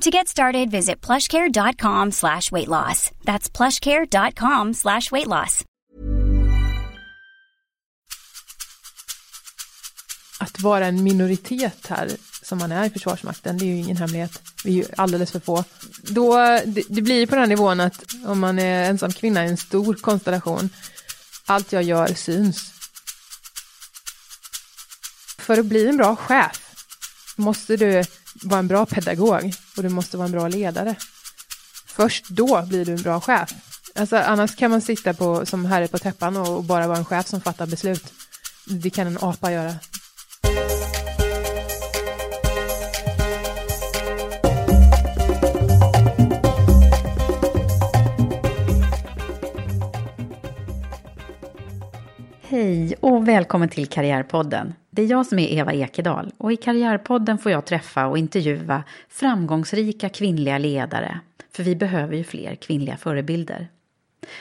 To get started, visit plushcare.com slash weight loss. That's plushcare.com slash weight loss. Att vara en minoritet här, som man är i Försvarsmakten, det är ju ingen hemlighet. Vi är ju alldeles för få. Då, det, det blir på den nivån att om man är ensam kvinna i en stor konstellation, allt jag gör syns. För att bli en bra chef måste du vara en bra pedagog och du måste vara en bra ledare. Först då blir du en bra chef. Alltså, annars kan man sitta på, som herre på täppan och, och bara vara en chef som fattar beslut. Det kan en apa göra. Hej och välkommen till Karriärpodden. Det är jag som är Eva Ekedal och i Karriärpodden får jag träffa och intervjua framgångsrika kvinnliga ledare. För vi behöver ju fler kvinnliga förebilder.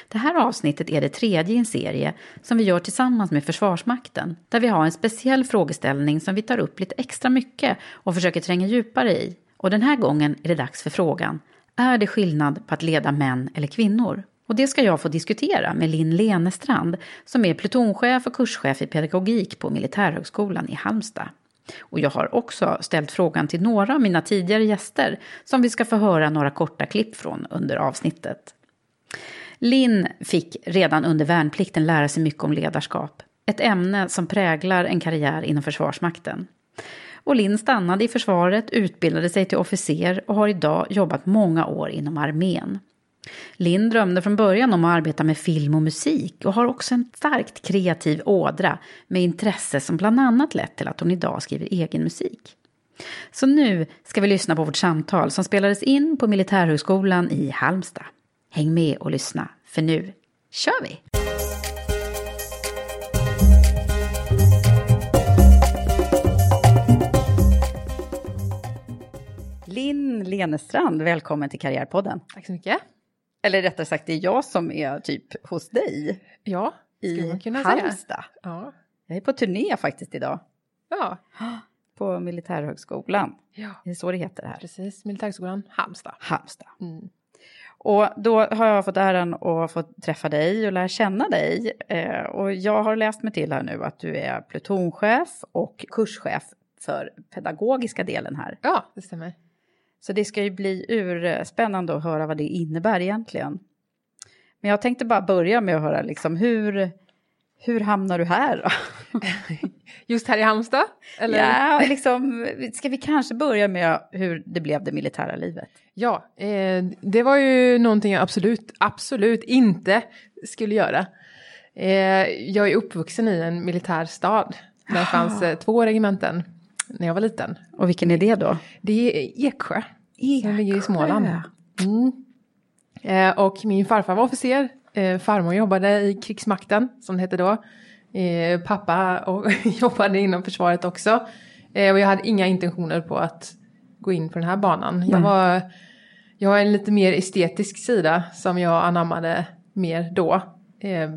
Det här avsnittet är det tredje i en serie som vi gör tillsammans med Försvarsmakten. Där vi har en speciell frågeställning som vi tar upp lite extra mycket och försöker tränga djupare i. Och den här gången är det dags för frågan. Är det skillnad på att leda män eller kvinnor? Och det ska jag få diskutera med Linn Lenestrand som är plutonchef och kurschef i pedagogik på Militärhögskolan i Halmstad. Och jag har också ställt frågan till några av mina tidigare gäster som vi ska få höra några korta klipp från under avsnittet. Linn fick redan under värnplikten lära sig mycket om ledarskap. Ett ämne som präglar en karriär inom Försvarsmakten. Och Linn stannade i försvaret, utbildade sig till officer och har idag jobbat många år inom armén. Linn drömde från början om att arbeta med film och musik och har också en starkt kreativ ådra med intresse som bland annat lett till att hon idag skriver egen musik. Så nu ska vi lyssna på vårt samtal som spelades in på Militärhögskolan i Halmstad. Häng med och lyssna, för nu kör vi! Linn Lenestrand, välkommen till Karriärpodden. Tack så mycket. Eller rättare sagt, det är jag som är typ hos dig Ja, i man kunna. Halmstad. Ja. Jag är på turné faktiskt idag, ja, på Militärhögskolan. ja, Det är så det heter här. precis. Militärhögskolan Halmstad. Halmstad. Mm. Och då har jag fått äran att få träffa dig och lära känna dig. Eh, och jag har läst mig till här nu att du är plutonchef och kurschef för pedagogiska delen här. Ja, det stämmer. Så det ska ju bli urspännande att höra vad det innebär egentligen. Men jag tänkte bara börja med att höra liksom hur, hur hamnar du här då? Just här i Halmstad? Eller? Ja, liksom, ska vi kanske börja med hur det blev det militära livet? Ja, eh, det var ju någonting jag absolut, absolut inte skulle göra. Eh, jag är uppvuxen i en militär stad. Där fanns eh, två regementen när jag var liten. Och vilken är det då? Det är Eksjö. Som ligger i Småland. Mm. Eh, och min farfar var officer. Eh, farmor jobbade i krigsmakten, som det hette då. Eh, pappa och jobbade inom försvaret också. Och jag hade inga intentioner på att gå in på den här banan. Jag, var, jag har en lite mer estetisk sida som jag anammade mer då.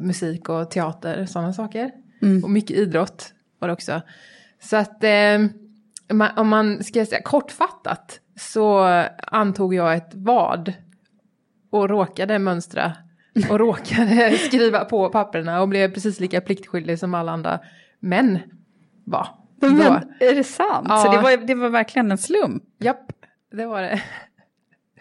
musik och teater, sådana saker. Mm. Och mycket idrott var det också. Så att om man ska säga kortfattat så antog jag ett vad och råkade mönstra och råkade skriva på papperna och blev precis lika pliktskyldig som alla andra män var. Men, är det sant? Ja. Så det var, det var verkligen en slump? Japp, det var det.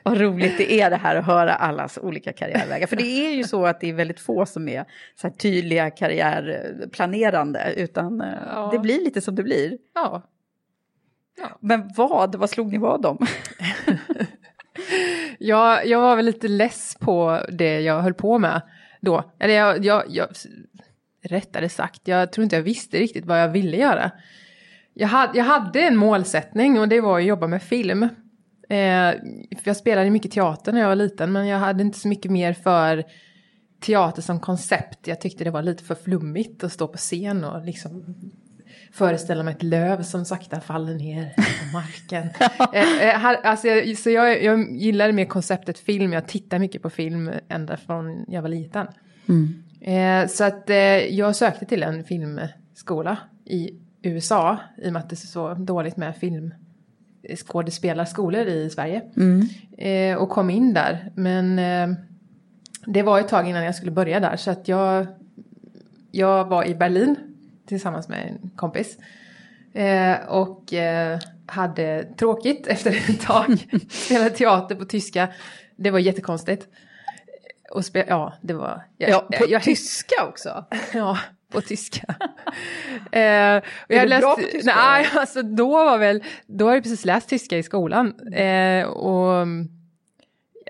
Vad roligt det är det här att höra allas olika karriärvägar. För det är ju så att det är väldigt få som är så här tydliga karriärplanerande. Utan eh, ja. det blir lite som det blir. Ja. Ja. Men vad, vad slog ni vad om? jag, jag var väl lite less på det jag höll på med då. Eller jag, jag, jag, rättare sagt, jag tror inte jag visste riktigt vad jag ville göra. Jag hade, jag hade en målsättning och det var att jobba med film. Eh, jag spelade mycket teater när jag var liten men jag hade inte så mycket mer för teater som koncept. Jag tyckte det var lite för flummigt att stå på scen och liksom föreställa mig ett löv som sakta faller ner på marken. eh, eh, alltså, jag, så jag, jag gillade mer konceptet film, jag tittar mycket på film ända från jag var liten. Mm. Eh, så att eh, jag sökte till en filmskola i USA i och med att det är så dåligt med film skådespelarskolor i Sverige. Mm. Eh, och kom in där. Men eh, det var ett tag innan jag skulle börja där. Så att jag, jag var i Berlin tillsammans med en kompis. Eh, och eh, hade tråkigt efter ett tag. Spelade teater på tyska. Det var jättekonstigt. Och spela, ja, det var... Jag, ja, på jag, tyska också? ja, på tyska. eh, och jag är du bra på tyska? Nej, alltså då var väl, då har jag precis läst tyska i skolan. Eh, och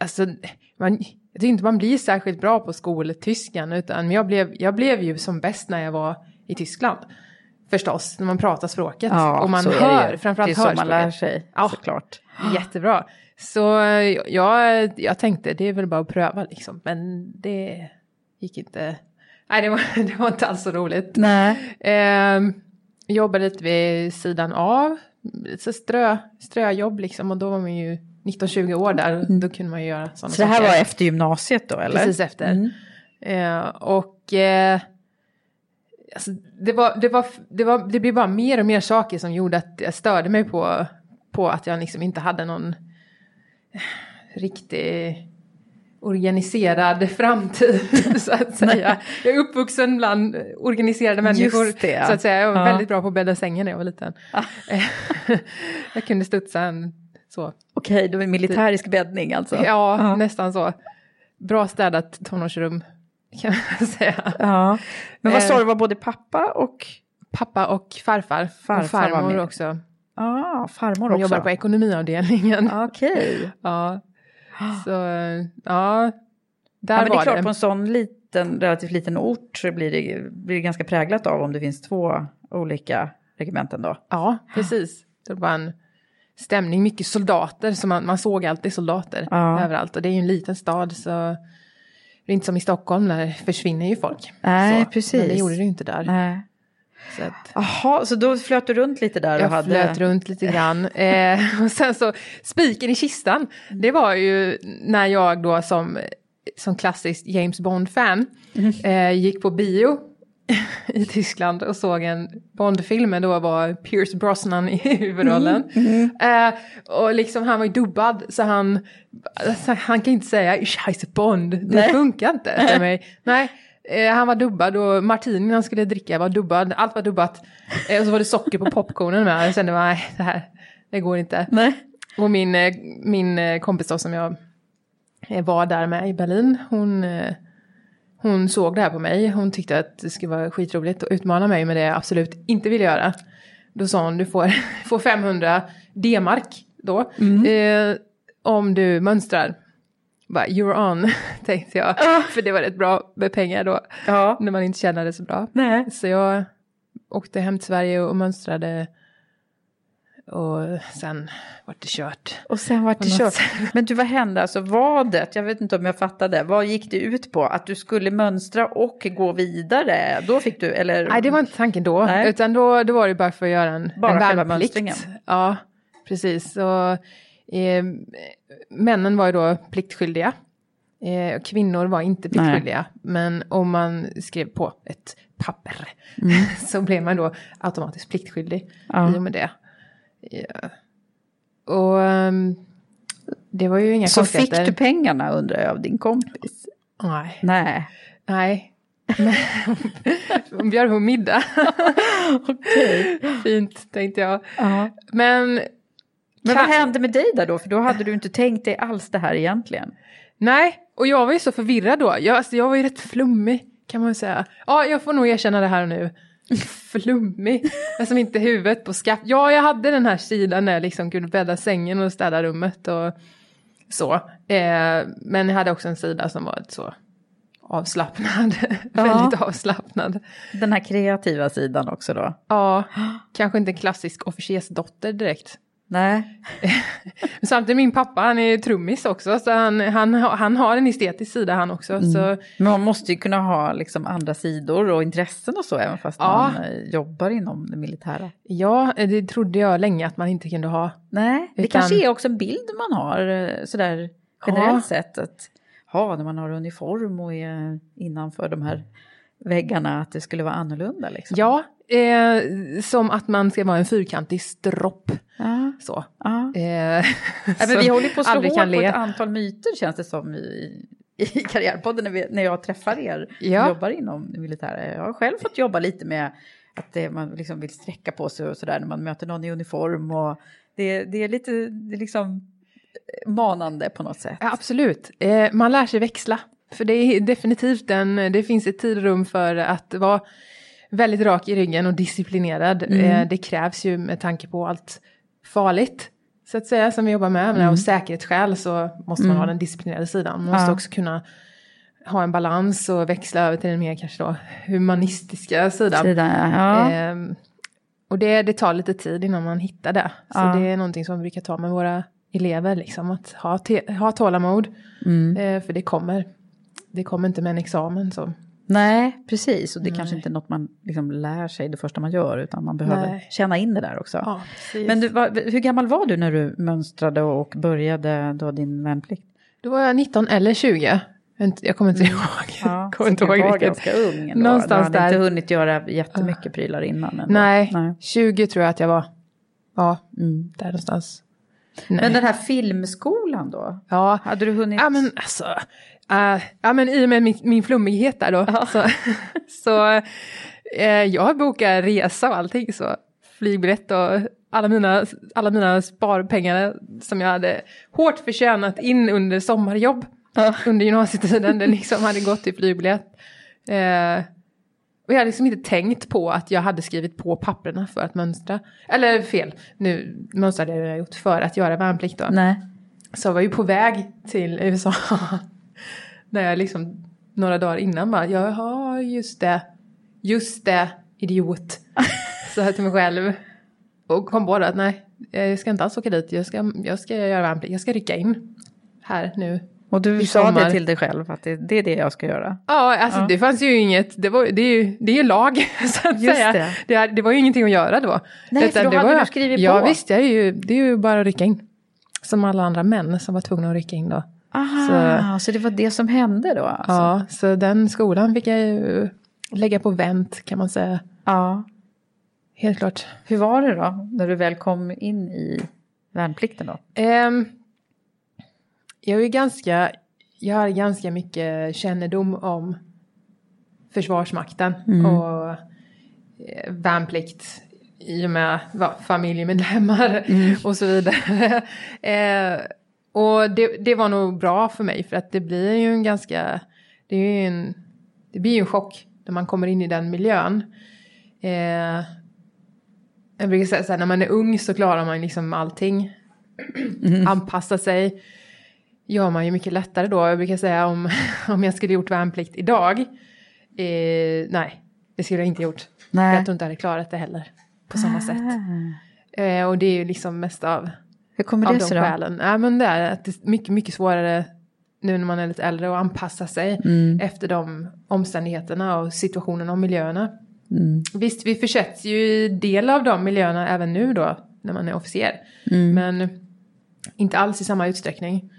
alltså, man, jag tycker inte man blir särskilt bra på skoltyskan, utan jag blev, jag blev ju som bäst när jag var i Tyskland. Förstås, när man pratar språket. Ja, och man hör, framförallt Det är så man lär sig, ja, såklart. Jättebra. Så jag, jag tänkte, det är väl bara att pröva liksom. Men det gick inte Nej, det var, det var inte alls så roligt. Nej. Eh, jobbade lite vid sidan av, så strö, ströjobb liksom och då var man ju 19-20 år där och då kunde man ju göra sådana Så det här saker. var efter gymnasiet då eller? Precis efter. Mm. Eh, och eh, alltså, det, var, det, var, det, var, det blev bara mer och mer saker som gjorde att jag störde mig på, på att jag liksom inte hade någon riktig organiserad framtid så att säga. Jag är uppvuxen bland organiserade människor det, så att säga. Jag var ja. väldigt bra på att bädda sängen när jag var liten. Ah. jag kunde studsa en så. Okej, det var militärisk bäddning alltså? Ja, ja, nästan så. Bra städat tonårsrum kan man säga. Ja. Men vad sa du, var både pappa och? Pappa och farfar. farfar och farmor också. Ja, ah, farmor Hon också. jobbar på ekonomiavdelningen. Okej. Okay. ja. Så ja, där ja, men det är klart, det. på en sån liten, relativt liten ort så blir det, blir det ganska präglat av om det finns två olika regementen då. Ja, precis. Det var en stämning, mycket soldater, så man, man såg alltid soldater ja. överallt. Och det är ju en liten stad så det är inte som i Stockholm, där försvinner ju folk. Nej, så, precis. Men det gjorde det ju inte där. Nej. Jaha, så, så då flöt du runt lite där? Jag hade... flöt runt lite grann. eh, och sen så, spiken i kistan, det var ju när jag då som, som klassiskt James Bond-fan mm. eh, gick på bio i Tyskland och såg en Bond-film, då var Pierce Brosnan i huvudrollen. Mm. Mm. Eh, och liksom han var ju dubbad så han, så han kan inte säga ich heiße Bond, det Nej. funkar inte för mig. Nej, Eh, han var dubbad och martinin han skulle dricka var dubbad. Allt var dubbat. Eh, och så var det socker på popcornen med. Jag kände, nej, det här, det går inte. Nej. Och min, eh, min kompis då som jag var där med i Berlin, hon, hon såg det här på mig. Hon tyckte att det skulle vara skitroligt att utmana mig med det jag absolut inte ville göra. Då sa hon, du får, får 500 D-mark då. Mm. Eh, om du mönstrar. Bara, you're on, tänkte jag. Uh. För det var rätt bra med pengar då. Ja. När man inte tjänade så bra. Nej. Så jag åkte hem till Sverige och mönstrade. Och sen vart det kört. Och sen vart det kört. Men du, vad hände? Alltså vadet, jag vet inte om jag fattade. Vad gick det ut på? Att du skulle mönstra och gå vidare? Då fick du, eller? Nej, det var inte tanken då. Nej. Utan då, då var det bara för att göra en, bara en själva mönstringen? Ja, precis. Så, eh, männen var ju då pliktskyldiga. Eh, kvinnor var inte pliktskyldiga, men om man skrev på ett papper så blev man då automatiskt pliktskyldig Ja. i och med det. Ja. Och ehm, det var ju inga Så fick du pengarna undrar jag av din kompis? Nej. Nej. Nej. Hon bjöd på middag. Okej. Fint tänkte jag. Ja. Men, Men vad hände med dig där då? För då hade du inte tänkt dig alls det här egentligen. Nej, och jag var ju så förvirrad då. Jag, alltså, jag var ju rätt flummig kan man säga. Ja, jag får nog erkänna det här nu. Flummig. Alltså inte huvudet på skaft. Ja, jag hade den här sidan där jag liksom kunde bädda sängen och städa rummet och så. Eh, men jag hade också en sida som var så avslappnad. Väldigt avslappnad. Den här kreativa sidan också då? Ja, kanske inte en klassisk officersdotter direkt. Nej. Samtidigt min pappa, han är trummis också, så han, han, han har en estetisk sida han också. Så Men man måste ju kunna ha liksom andra sidor och intressen och så även fast Ja. man eh, jobbar inom det militära. ja, det trodde jag länge att man inte kunde ha. Nej, det Utan- kanske är också en bild man har eh, sådär generellt sett. Att ha när man har uniform och är innanför de här väggarna att det skulle vara annorlunda liksom. Ja, eh, som att man ska vara en fyrkantig stropp. Ja. Så. ja. Eh, Ja, men som vi håller på att slå hål på le. ett antal myter känns det som i, i Karriärpodden när, vi, när jag träffar er som Ja. jobbar inom det militära. Jag har själv fått jobba lite med att det, man liksom vill sträcka på sig och sådär när man möter någon i uniform. Och det, det är lite det är liksom manande på något sätt. Ja, absolut, eh, man lär sig växla. För det är definitivt en, det finns ett tid och rum för att vara väldigt rak i ryggen och disciplinerad. Eh, det krävs ju med tanke på allt farligt, så att säga, som vi jobbar med. Men av säkerhetsskäl så måste man ha den disciplinerade sidan. Man måste Ja. också kunna ha en balans och växla över till den mer kanske då humanistiska sidan. Sidan, ja. Ehm, och det, det tar lite tid innan man hittar det. Så Ja. det är någonting som vi brukar ta med våra elever, liksom, att ha, ha tålamod. Mm. Eh, för det kommer. Det kommer inte med en examen. Så. Nej, precis. Och det är kanske inte är något man liksom lär sig det första man gör, utan man behöver Nej. känna in det där också. Ja. Men du, vad, hur gammal var du när du mönstrade och började då din värnplikt? Då var jag 19 eller 20. Jag kommer inte ihåg. Ja, kommer inte ihåg var ganska ung ändå. Någonstans du hade där. inte hunnit göra jättemycket prylar innan. Ändå. Nej, Nej. 20 tror jag att jag var. Ja, Mm. där någonstans. Nej. Men den här filmskolan då? ja. Hade du hunnit? Ja men alltså, eh, ja men i och med min, min flummighet där då, så, så eh, jag bokar resa och allting så, flygbiljett och alla mina, alla mina sparpengar som jag hade hårt förtjänat in under sommarjobb under gymnasietiden, det liksom hade gått till flygbiljett. Eh, och jag hade liksom inte tänkt på att jag hade skrivit på papperna för att mönstra. Eller fel, nu mönstrade jag gjort för att göra värnplikt då. Nej. Så jag var ju på väg till USA. När jag liksom några dagar innan bara, jaha just det, just det, idiot. Så jag till mig själv. Och kom på det att nej, jag ska inte alls åka dit, jag ska, jag ska göra värnplikt, jag ska rycka in. Här nu. Och du sa det till dig själv att det, det är det jag ska göra? Ja, alltså Ja. det fanns ju inget, det, var, det, är ju, det är lag så att Just säga. det. Det. det var ju ingenting att göra då. Nej, för då det hade var, du skrivit ja, på. visst, jag är ju, det är ju bara att rycka in. Som alla andra män som var tvungna att rycka in då. Aha, så, det var det som hände då? Alltså. Ja, så den skolan fick jag ju lägga på vänt kan man säga. ja. Helt klart. Hur var det då, när du väl kom in i värnplikten då? Ehm, jag är ganska, jag har ganska mycket kännedom om Försvarsmakten och eh, värnplikt i och med va, familjemedlemmar och så vidare. eh, och det, det var nog bra för mig för att det blir ju en ganska, det, är en, det blir ju en chock när man kommer in i den miljön. Eh, jag brukar säga så här, när man är ung så klarar man liksom allting. Anpassa sig gör man ju mycket lättare då. Jag brukar säga om, om jag skulle gjort värnplikt idag. Eh, nej, det skulle jag inte gjort. Nej. Jag tror inte jag hade klarat det heller på samma sätt. Eh, och det är ju liksom mest av, Hur kommer av det de sig då? skälen. Ja, men det är att det är mycket, mycket svårare nu när man är lite äldre att anpassa sig Mm. efter de omständigheterna och situationerna och miljöerna. Mm. Visst, vi försätts ju i del av de miljöerna även nu då, när man är officer. Mm. Men inte alls i samma utsträckning.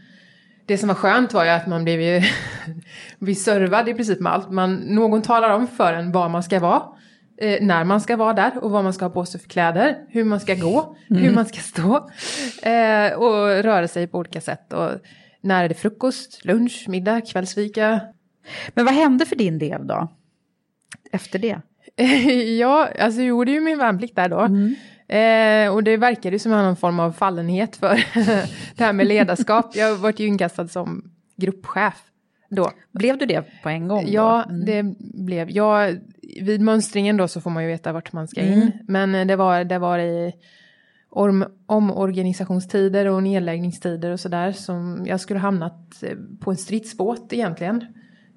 det som var skönt var ju att man blev ju vi servad i princip med allt. Man, någon talar om för en var man ska vara. Eh, när man ska vara där och vad man ska ha på sig för kläder. Hur man ska gå, mm. hur man ska stå. Eh, och röra sig på olika sätt. Och när är det frukost, lunch, middag, kvällsfika. Men vad hände för din del då? Efter det? ja, alltså jag gjorde ju min värnplikt där då. Mm. Eh, och det verkade som någon form av fallenhet för det här med ledarskap. Jag varit ju inkastad som gruppchef då. Blev du det på en gång? Då? Ja, mm. det blev jag. Vid mönstringen då så får man ju veta vart man ska in. Mm. Men eh, det var, det var i om, omorganisationstider och nedläggningstider och sådär som jag skulle hamnat eh, på en stridsbåt egentligen.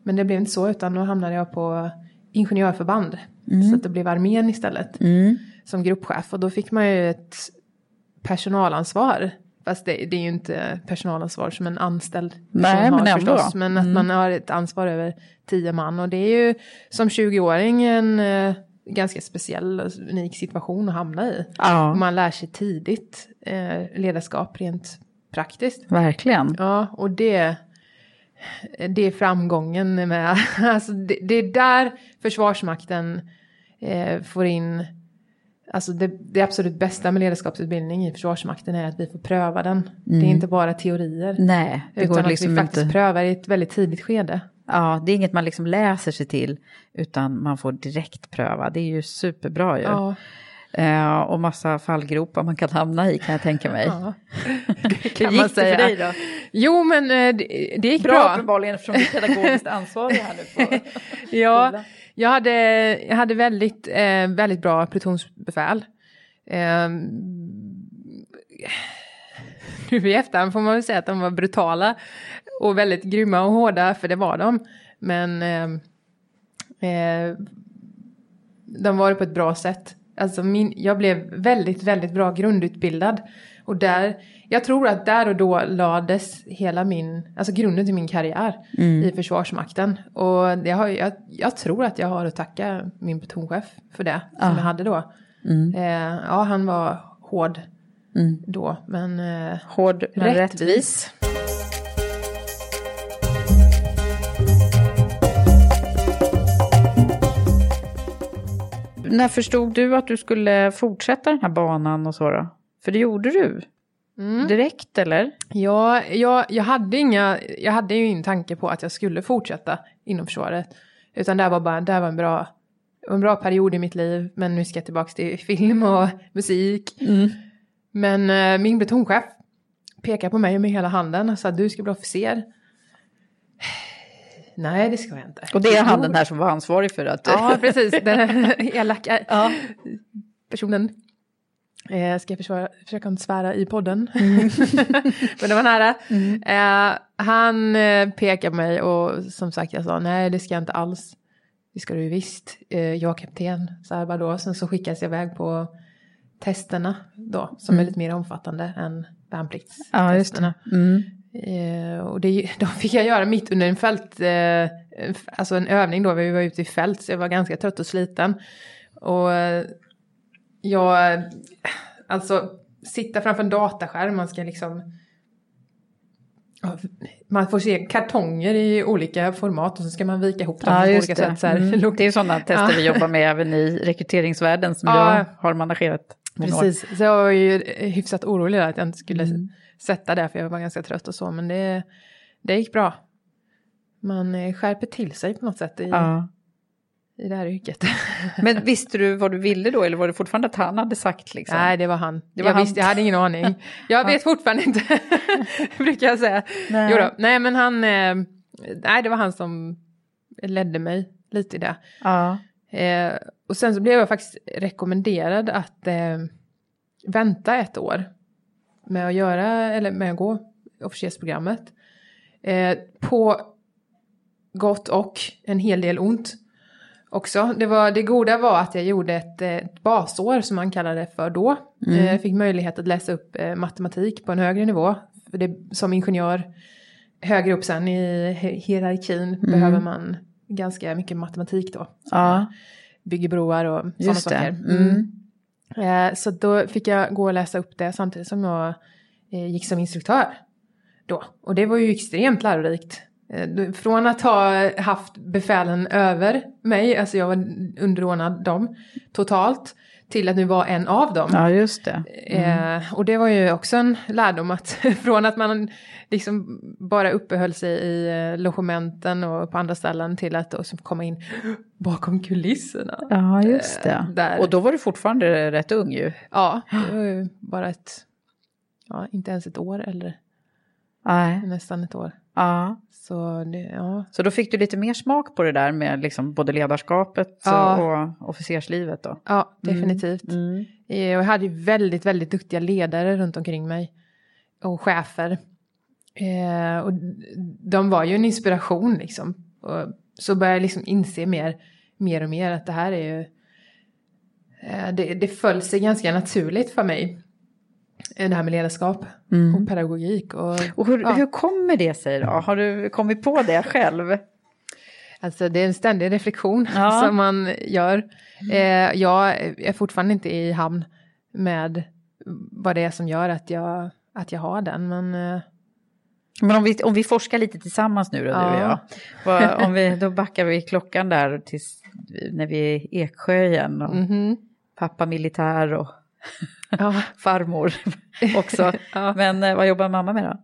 Men det blev inte så utan då hamnade jag på ingenjörförband. Mm. Så att det blev armén istället. Mm. Som gruppchef och då fick man ju ett personalansvar. Fast det, det är ju inte personalansvar som en anställd person Nej, har men förstås. Men att mm. man har ett ansvar över tio man. Och det är ju som 20-åring en eh, ganska speciell och unik situation att hamna i. Ja. Man lär sig tidigt eh, ledarskap rent praktiskt. Verkligen. Ja, och det, det är framgången med, alltså det, det är där Försvarsmakten eh, får in Alltså det, det, absolut bästa med ledarskapsutbildning i Försvarsmakten är att vi får pröva den. Mm. Det är mm. inte bara teorier. Nej, det utan går att liksom vi faktiskt inte... prövar i ett väldigt tidigt skede. Ja, det är inget man liksom läser sig till utan man får direkt pröva. Det är ju superbra ju. Ja. Eh, och massa fallgropar man kan hamna i kan jag tänka mig. Ja, det kan man säga. för dig då? Jo men eh, det, det gick bra. Bra uppenbarligen eftersom du är pedagogiskt ansvarig här nu på Ja, jag hade, jag hade väldigt, eh, väldigt bra plutonsbefäl. Eh, nu i efterhand får man väl säga att de var brutala och väldigt grymma och hårda, för det var de. Men eh, eh, de var det på ett bra sätt. Alltså min, jag blev väldigt, väldigt bra grundutbildad. Och där, jag tror att där och då lades hela min, alltså grunden till min karriär mm. i Försvarsmakten. Och det har, jag, jag tror att jag har att tacka min plutonchef för det, som ah. jag hade då. Mm. Eh, ja, han var hård mm. då, men eh, hård men rättvis. rättvis. När förstod du att du skulle fortsätta den här banan och så då? För det gjorde du. Mm. Direkt eller? Ja, jag, jag, hade inga, jag hade ju ingen tanke på att jag skulle fortsätta inom försvaret. Utan det var bara, det var en bra, en bra period i mitt liv. Men nu ska jag tillbaka till film och musik. Mm. Men äh, min betonchef pekade på mig med hela handen och sa du ska bli officer. Nej, det ska jag inte. Och det är han den här som var ansvarig för att... Ja, precis. Den elaka ja. personen. Eh, ska jag försvara, försöka inte svära i podden? Mm. Men det var nära. Mm. Eh, han eh, pekade på mig och som sagt jag sa nej det ska jag inte alls. Det ska du visst. Eh, jag är kapten. Så här bara då. Sen så skickades jag iväg på testerna då. Som mm. är lite mer omfattande än värnpliktstesterna. Ja, det. Mm. Eh, och det, de fick jag göra mitt under en fält, eh, alltså en övning då, vi var ute i fält så jag var ganska trött och sliten. Och jag, alltså sitta framför en dataskärm, man ska liksom man får se kartonger i olika format och så ska man vika ihop dem ja, på olika det. sätt. Så mm. Det är sådana tester vi jobbar med även i rekryteringsvärlden som ja. jag har managerat. Precis, så jag var ju hyfsat orolig där att jag inte skulle mm sätta det för jag var ganska trött och så men det, det gick bra. Man eh, skärper till sig på något sätt i, ja. I det här yrket. men visste du vad du ville då eller var det fortfarande att han hade sagt liksom? Nej det var han. Det var jag, han. Visste, jag hade ingen aning. Jag vet fortfarande inte, brukar jag säga. Nej. Jo då. nej men han, eh, nej det var han som ledde mig lite i det. Ja. Eh, och sen så blev jag faktiskt rekommenderad att eh, vänta ett år med att göra, eller med att gå officersprogrammet. Eh, på gott och en hel del ont också. Det, var, det goda var att jag gjorde ett, ett basår som man kallade det för då. Mm. Jag eh, fick möjlighet att läsa upp eh, matematik på en högre nivå. För det, som ingenjör högre upp sen i hierarkin mm. behöver man ganska mycket matematik då. Ja. Bygger broar och sådana saker. Mm. Eh, så då fick jag gå och läsa upp det samtidigt som jag eh, gick som instruktör. då. Och det var ju extremt lärorikt. Eh, från att ha haft befälen över mig, alltså jag var underordnad dem totalt, till att nu vara en av dem. Ja, just det. Mm. Eh, och det var ju också en lärdom att från att man liksom bara uppehöll sig i eh, logementen och på andra ställen till att då komma in bakom kulisserna. Ja, just det. Eh. Och då var du fortfarande rätt ung ju. Ja, det var ju bara ett, ja, inte ens ett år eller Nej. nästan ett år. Ja. Så, det, ja. så då fick du lite mer smak på det där med liksom både ledarskapet ja. och officerslivet då? Ja, definitivt. Mm. Mm. Eh, jag hade väldigt, väldigt duktiga ledare runt omkring mig och chefer. Eh, och de var ju en inspiration liksom. Och så började jag liksom inse mer, mer och mer att det här är ju... Eh, det, det föll sig ganska naturligt för mig. Det här med ledarskap mm. och pedagogik. Och, och hur, ja. hur kommer det sig då? Har du kommit på det själv? Alltså det är en ständig reflektion ja. som man gör. Eh, jag är fortfarande inte i hamn med vad det är som gör att jag, att jag har den. Men eh, men om vi, om vi forskar lite tillsammans nu då, ja. du och jag. Vad, om vi, då backar vi klockan där tills när vi är i Eksjö igen. Och mm -hmm. Pappa militär och ja. farmor också. ja. Men eh, vad jobbar mamma med då?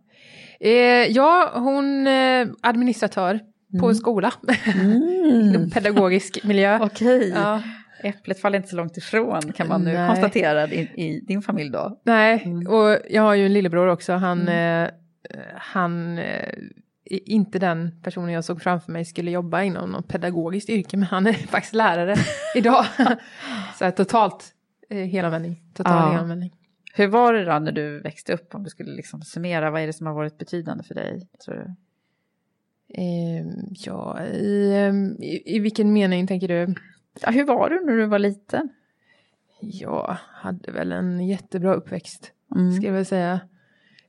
Eh, ja, hon är eh, administratör mm. på en skola. Mm. Pedagogisk miljö. Okej. Ja. Äpplet faller inte så långt ifrån kan man nu Nej. konstatera i, i, din familj då. Nej, mm. och jag har ju en lillebror också. Han mm. eh, han eh, inte den personen jag såg framför mig skulle jobba inom något pedagogiskt yrke, men han är faktiskt lärare idag. så totalt helomvändning. Total ja. helomvändning. Hur var det då när du växte upp, om du skulle liksom summera, vad är det som har varit betydande för dig? Tror du? Eh, ja, i, ehm, i, i, vilken mening tänker du? Ja, hur var du när du var liten? Jag hade väl en jättebra uppväxt, mm. ska jag väl säga.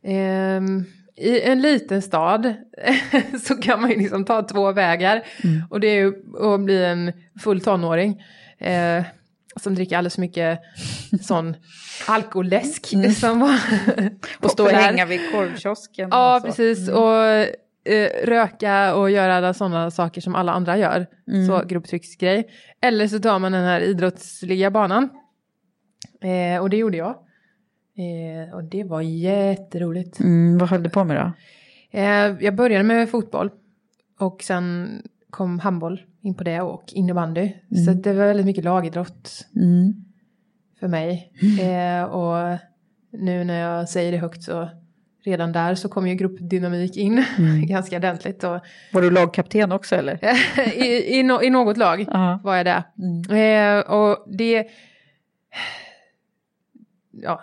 Um, i en liten stad så kan man ju liksom ta två vägar. Mm. Och det är ju att bli en full tonåring. Eh, som dricker alldeles för mycket sån alkoläsk. Mm. Som var och stå och hänga vid korvkiosken. Ja, och precis. Mm. Och eh, röka och göra alla sådana saker som alla andra gör. Mm. Så grupptrycksgrej. Eller så tar man den här idrottsliga banan. Eh, och det gjorde jag. Eh, och det var jätteroligt. Mm, vad höll du på med då? Eh, jag började med fotboll. Och sen kom handboll in på det och innebandy. Mm. Så det var väldigt mycket lagidrott. Mm. För mig. Eh, och nu när jag säger det högt så redan där så kom ju gruppdynamik in mm. ganska ordentligt. Och, var du lagkapten också eller? I, i, no, I, något lag uh -huh. var jag det. Mm. Eh, och det... Ja,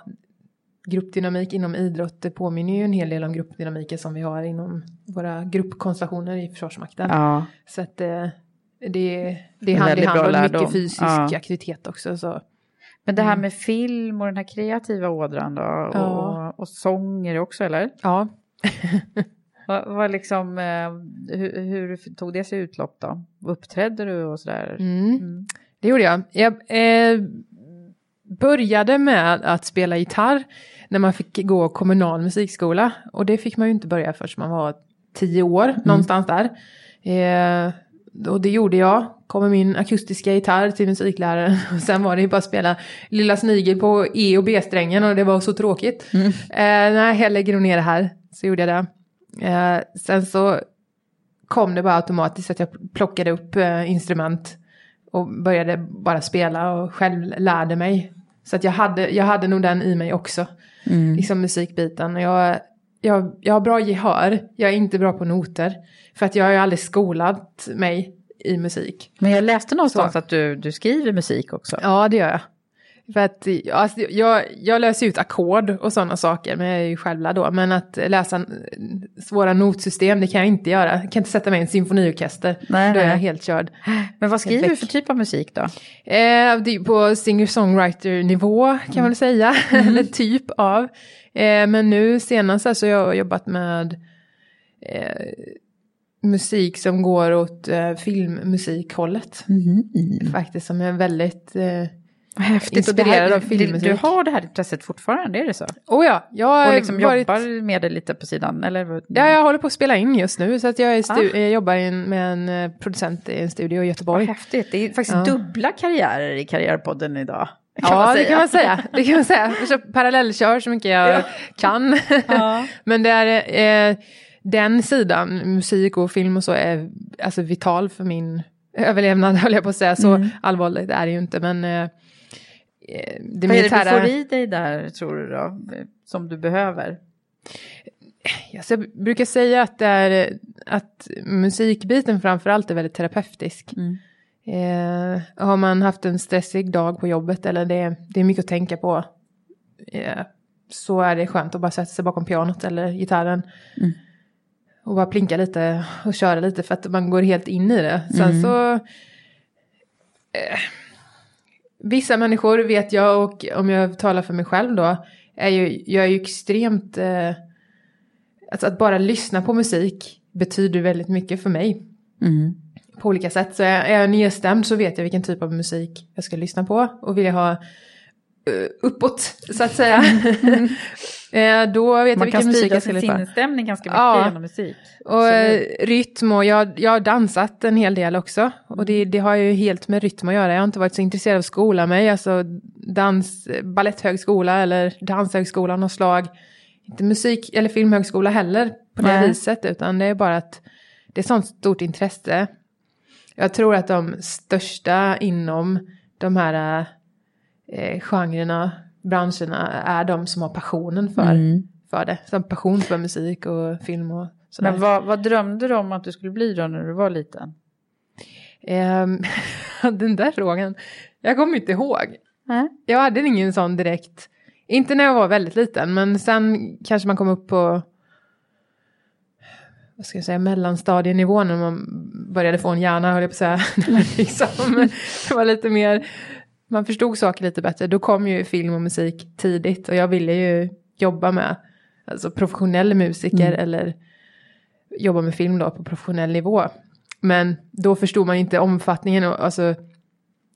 gruppdynamik inom idrott det påminner ju en hel del om gruppdynamiken som vi har inom våra gruppkonstellationer i Försvarsmakten. Ja. Så att det, det, det hand i hand och mycket fysisk ja. aktivitet också. Så. Men det här mm. med film och den här kreativa ådran då? Och, ja. och, och sång är det också eller? Ja. vad, vad liksom, eh, hur, hur, tog det sig utlopp då? Uppträdde du och sådär? Mm. Mm. Det gjorde jag. Jag eh, började med att spela gitarr när man fick gå kommunal musikskola. Och det fick man ju inte börja förrän man var tio år, mm. någonstans där. Eh, och det gjorde jag. Kom med min akustiska gitarr till musikläraren. Och sen var det ju bara att spela Lilla Snigel på E och B-strängen och det var så tråkigt. Mm. Eh, nej, jag lägger nog ner det här. Så gjorde jag det. Eh, sen så kom det bara automatiskt att jag plockade upp eh, instrument och började bara spela och själv lärde mig. Så att jag hade, jag hade nog den i mig också. Mm. Liksom musikbiten. Jag, jag, jag har bra gehör, jag är inte bra på noter. För att jag har ju aldrig skolat mig i musik. Men jag läste någonstans Så. att du, du skriver musik också. Ja, det gör jag. För att alltså, jag, jag löser ut ackord och sådana saker, men jag är ju självlärd då. Men att läsa svåra notsystem, det kan jag inte göra. Jag kan inte sätta mig i en symfoniorkester, nej, då är jag helt körd. Men vad skriver du för typ av musik då? Eh, det är på singer-songwriter-nivå kan mm. man väl säga, mm. eller typ av. Eh, men nu senast så alltså, jag har jobbat med eh, musik som går åt eh, filmmusikhållet. Mm. Faktiskt, som är väldigt... Eh, Vad häftigt. Inspirerad av filmmusik. Du har det här intresset fortfarande, är det så? Oh ja, jag Och liksom varit... jobbar med det lite på sidan? Eller? Ja, jag håller på att spela in just nu så att jag, Ah. jag jobbar in med en eh, producent i en studio i Vad Göteborg. häftigt. Det är faktiskt Ja. dubbla karriärer i Karriärpodden idag. ja, det kan man säga. Det kan man säga. Jag kör parallellkör så mycket jag Ja. kan. Ja. Men det är, eh, den sidan, musik och film och så, är alltså vital för min överlevnad, höll jag på att säga. Så Mm. allvarligt är det ju inte, men eh, det Vad är det du militära... får i dig där, tror du då? Som du behöver? Alltså, jag brukar säga att, det är, att musikbiten framförallt är väldigt terapeutisk. Mm. Eh, har man haft en stressig dag på jobbet eller det, det är mycket att tänka på. Eh, så är det skönt att bara sätta sig bakom pianot eller gitarren. Mm. Och bara plinka lite och köra lite för att man går helt in i det. Sen Mm. så... Eh, vissa människor vet jag och om jag talar för mig själv då. Är ju, jag är ju extremt... Eh, alltså att bara lyssna på musik betyder väldigt mycket för mig Mm. på olika sätt. Så är jag nedstämd så vet jag vilken typ av musik jag ska lyssna på. Och vill jag ha uppåt så att säga. eh, då vet Man jag kan vilken musik jag ska sin lyssna på. sinnesstämning ganska mycket Ja. genom musik. Och eh, Absolut. rytm och jag, jag har dansat en hel del också. Och det, det har ju helt med rytm att göra. Jag har inte varit så intresserad av skola mig. Alltså dans, balletthögskola eller danshögskola något slag. Inte musik eller filmhögskola heller på det Nej. viset. Utan det är bara att det är sånt stort intresse. Jag tror att de största inom de här eh, genrerna, branscherna är de som har passionen för, Mm. för det. Som passion för musik och film och sådär. Men vad, vad drömde du om att du skulle bli då när du var liten? Ehm, den där frågan, jag kommer inte ihåg. Nej. Jag hade ingen sån direkt, inte när jag var väldigt liten, men sen kanske man kom upp på vad ska jag säga, mellanstadienivå när man började få en hjärna, höll jag på att säga. liksom, det var lite mer, man förstod saker lite bättre. Då kom ju film och musik tidigt och jag ville ju jobba med alltså professionell musiker Mm. eller jobba med film då på professionell nivå. Men då förstod man inte omfattningen och alltså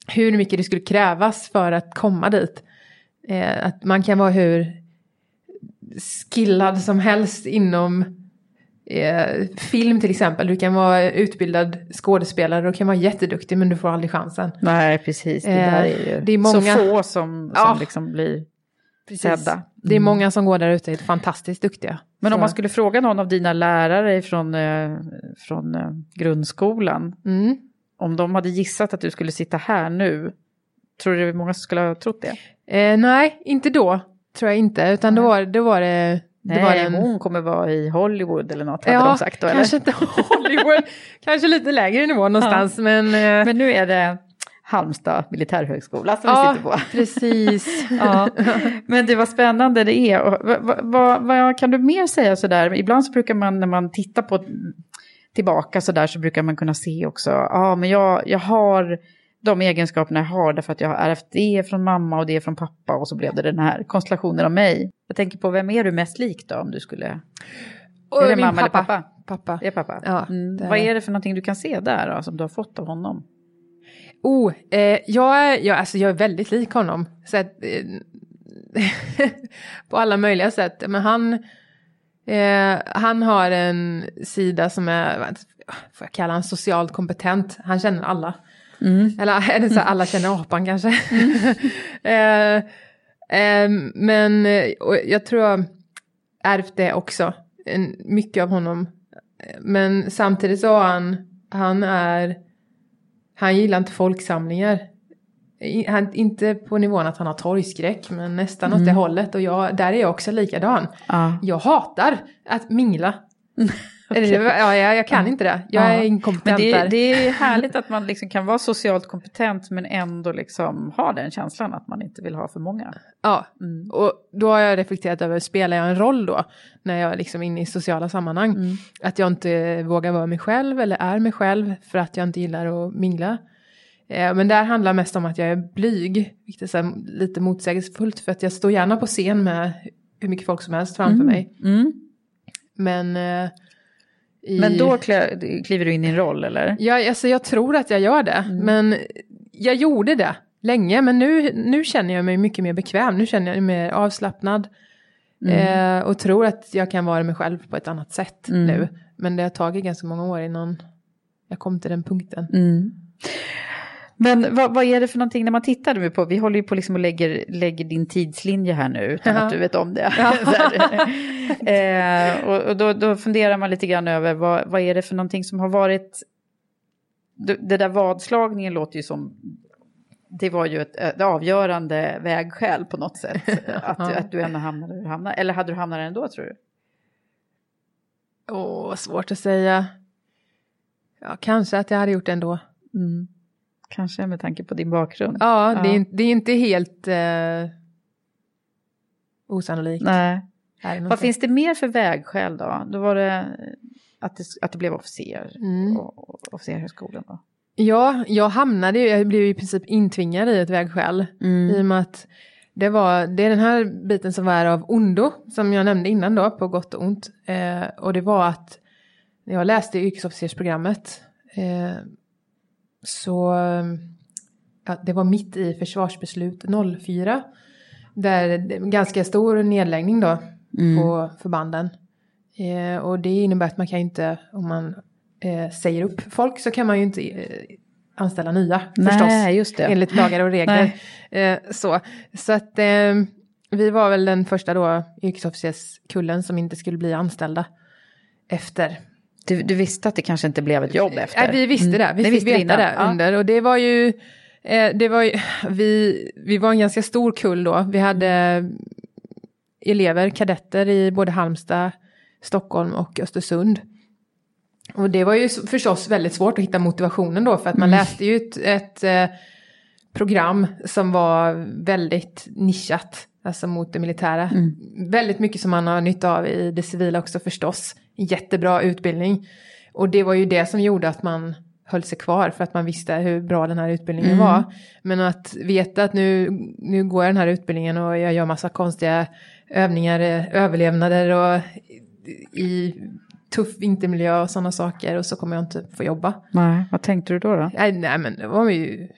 hur mycket det skulle krävas för att komma dit. Eh, att man kan vara hur skillad som helst inom eh, film till exempel. Du kan vara utbildad skådespelare och kan vara jätteduktig men du får aldrig chansen. Nej, precis. Det Eh, där är ju det är många- så få som, som Ja. liksom blir sedda. Det är många som går där ute är fantastiskt duktiga. Men om Så- man skulle fråga någon av dina lärare från, eh, från eh, grundskolan, Mm. om de hade gissat att du skulle sitta här nu, tror du det är många som skulle ha trott det? Eh, nej, inte då. Tror jag inte. Utan då var, då var det... det Nej, var en, hon kommer vara i Hollywood eller något, hade de sagt då, eller? kanske inte Hollywood. kanske lite lägre nivå någonstans. Men, eh, Men nu är det Halmstad militärhögskola som vi ja, sitter på. precis. Ja, men det var spännande det är. Och vad, vad, vad, kan du mer säga sådär? Ibland så brukar man när man tittar på tillbaka sådär så brukar man kunna se också, ja men jag, jag har de egenskaperna jag har därför att jag har ärvt det från mamma och det från pappa och så blev det den här konstellationen av mig. Jag tänker på vem är du mest lik då om du skulle, Och är det mamma eller pappa? Pappa. Det är pappa? Ja, mm. det Vad är det för någonting du kan se där då, som du har fått av honom? Oh, eh, jag, är, jag, alltså jag är väldigt lik honom. Så att, eh, på alla möjliga sätt. Men han, eh, han har en sida som är, vad får jag kalla han socialt kompetent. Han känner alla. Eller är det så alla känner apan kanske. eh, eh, men eh, och jag tror jag ärvt det också. En, mycket av honom. Men samtidigt så han, han är, han gillar inte folksamlingar. Han, inte på nivån att han har torgskräck, men nästan åt det hållet. Och jag, där är jag också likadan. Ja. Jag hatar att mingla. Ja, jag, jag kan inte det. Jag är Ja. inkompetent Men det, där. det är härligt att man liksom kan vara socialt kompetent men ändå liksom ha den känslan att man inte vill ha för många. Ja, Mm. och då har jag reflekterat över, spelar jag en roll då? När jag är liksom inne i sociala sammanhang. Mm. Att jag inte vågar vara mig själv eller är mig själv för att jag inte gillar att mingla. Eh, men där handlar mest om att jag är blyg, vilket är lite motsägelsefullt för att jag står gärna på scen med hur mycket folk som helst framför mig. Mm. Men, eh, i, Men då kliver du in i en roll eller? Ja, alltså jag tror att jag gör det, Mm. men jag gjorde det länge. Men nu, nu känner jag mig mycket mer bekväm. Nu känner jag mig mer avslappnad. Mm. Eh, och tror att jag kan vara mig själv på ett annat sätt Mm. nu. Men det har tagit ganska många år innan jag kom till den punkten. Men vad, vad är det för någonting när man tittar nu på, vi håller ju på liksom och lägger, lägger din tidslinje här nu utan att du vet om det. Eh, och och då, då funderar man lite grann över vad, vad är det för någonting som har varit, det, där vadslagningen låter ju som, det var ju ett, ett avgörande vägskäl på något sätt. Att, att du ändå hamnade där du hamnade, eller hade du hamnat där ändå tror du? Åh, svårt att säga. Ja, kanske att jag hade gjort det ändå. Mm. Kanske med tanke på din bakgrund. Ja, Det, är, Ja. inte- det är inte helt eh, osannolikt. Nej. Vad finns det mer för vägskäl då? Då var det att det, att det blev officer. Mm. Och, och officershögskolan då. Ja, jag hamnade ju, jag blev i princip intvingad i ett vägskäl. I och med att det var, det är den här biten som var av ondo, som jag nämnde innan då, på gott och ont. Eh, och det var att jag läste yrkesofficersprogrammet eh, så, ja, det var mitt i försvarsbeslut 04. Där ganska stor nedläggning då på förbanden. Eh, och det innebär att man kan inte, om man eh, säger upp folk så kan man ju inte eh, anställa nya Nej, förstås. just det. Enligt lagar och regler. Eh, så så att eh, vi var väl den första då yrkesofficerskullen som inte skulle bli anställda efter. Du, du visste att det kanske inte blev ett jobb efter? Nej, vi visste det, vi Ni fick visste veta det ja. under. Och det var ju, eh, det var ju vi, vi var en ganska stor kull då. Vi hade elever, kadetter i både Halmstad, Stockholm och Östersund. Och det var ju förstås väldigt svårt att hitta motivationen då för att man läste ju ett, ett eh, program som var väldigt nischat, alltså mot det militära. Väldigt mycket som man har nytta av i det civila också förstås. Jättebra utbildning. Och det var ju det som gjorde att man höll sig kvar för att man visste hur bra den här utbildningen var. Men att veta att nu, nu går jag den här utbildningen och jag gör massa konstiga övningar, eh, överlevnader och i tuff vintermiljö och sådana saker och så kommer jag inte få jobba. Nej, vad tänkte du då? då? Nej, nej men det var ju,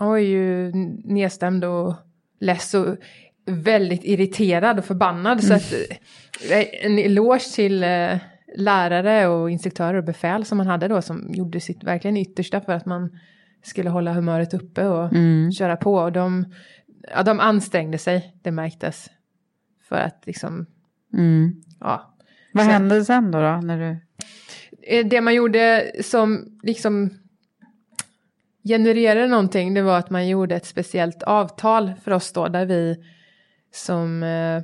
man var ju nedstämd och less och väldigt irriterad och förbannad. Så att en eloge till eh, lärare och instruktörer och befäl som man hade då som gjorde sitt verkligen yttersta för att man skulle hålla humöret uppe och köra på. Och de, ja, de ansträngde sig, det märktes. För att liksom, Mm. ja, Vad Så- hände sen då? då när du... Eh, det man gjorde som liksom genererade någonting det var att man gjorde ett speciellt avtal för oss då där vi som eh,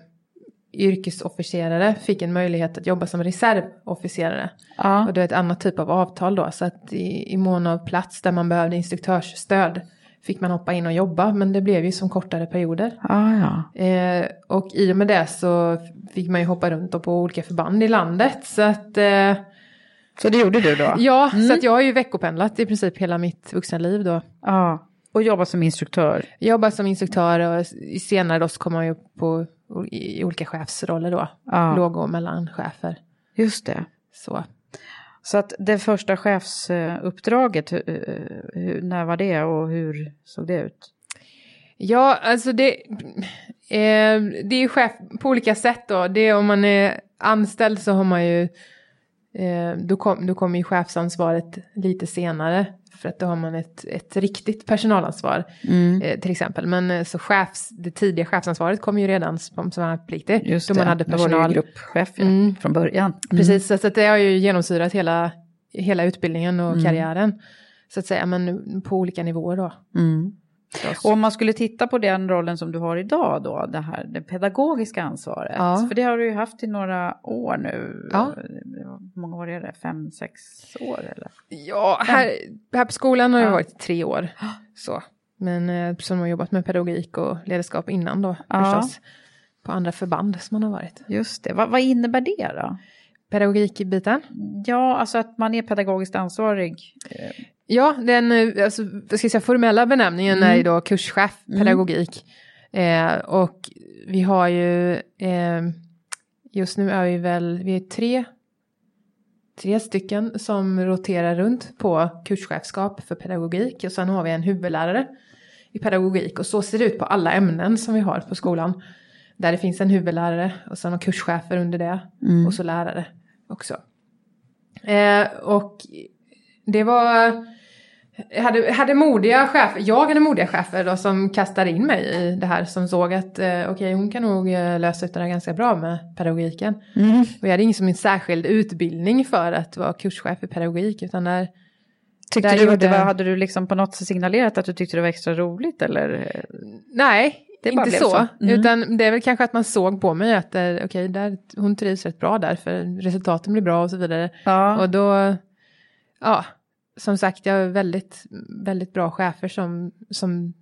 yrkesofficerare fick en möjlighet att jobba som reservofficerare. Ja. Och det är ett annat typ av avtal då så att i, i mån av plats där man behövde instruktörsstöd fick man hoppa in och jobba men det blev ju som kortare perioder. Ah, ja. Eh, och i och med det så fick man ju hoppa runt på olika förband i landet så att eh, Så det gjorde du då? Ja, så att jag har ju veckopendlat i princip hela mitt vuxna liv då. Ja. Och jobba som instruktör? Jag jobbar som instruktör och senare då så kommer man ju på i olika chefsroller då. Ja. Låg och mellanchefer. Just det. Så. Så att det första chefsuppdraget, när var det och hur såg det ut? Ja, alltså det, eh, det är chef på olika sätt då. Det är om man är anställd så har man ju, eh, då, kom, då kommer ju chefsansvaret lite senare. För att då har man ett, ett riktigt personalansvar eh, till exempel. Men eh, så chefs, det tidiga chefsansvaret kom ju redan som, som värnpliktig. Just då det, man hade då var du ju personal. gruppchef ja, Mm. från början. Precis, så, så att det har ju genomsyrat hela, hela utbildningen och Mm. karriären. Så att säga, men på olika nivåer då. Mm. Och om man skulle titta på den rollen som du har idag då, det här det pedagogiska ansvaret. Ja. För det har du ju haft i några år nu. Ja. Hur många år är det? Fem, sex år eller? Ja, här, här på skolan har jag Ja. varit tre år. Så. Men eh, som har jobbat med pedagogik och ledarskap innan då Ja. förstås. På andra förband som man har varit. Just det, vad, vad innebär det då? Pedagogikbiten. Ja, alltså att man är pedagogiskt ansvarig. Ja, den eh, alltså, vad ska jag säga, formella benämningen Mm. är ju då kurschef pedagogik. Eh, och vi har ju, eh, just nu är vi väl, vi är tre, tre stycken som roterar runt på kurschefskap för pedagogik. Och sen har vi en huvudlärare i pedagogik och så ser det ut på alla ämnen som vi har på skolan. Där det finns en huvudlärare och sen har kurschefer under det mm. och så lärare också. Eh, och det var jag hade, hade modiga chefer, jag hade modiga chefer då som kastade in mig i det här som såg att eh, okej okay, hon kan nog eh, lösa ut det här ganska bra med pedagogiken. Mm. Och jag hade ingen som en särskild utbildning för att vara kurschef i pedagogik utan där Tyckte där du gjorde... det var, hade du liksom på något sätt signalerat att du tyckte det var extra roligt eller? Nej, inte så. så. Mm. Utan det är väl kanske att man såg på mig att eh, okej, okay, hon trivs rätt bra där för resultaten blir bra och så vidare. Ja. Och då, ja, som sagt, jag har väldigt, väldigt bra chefer som, som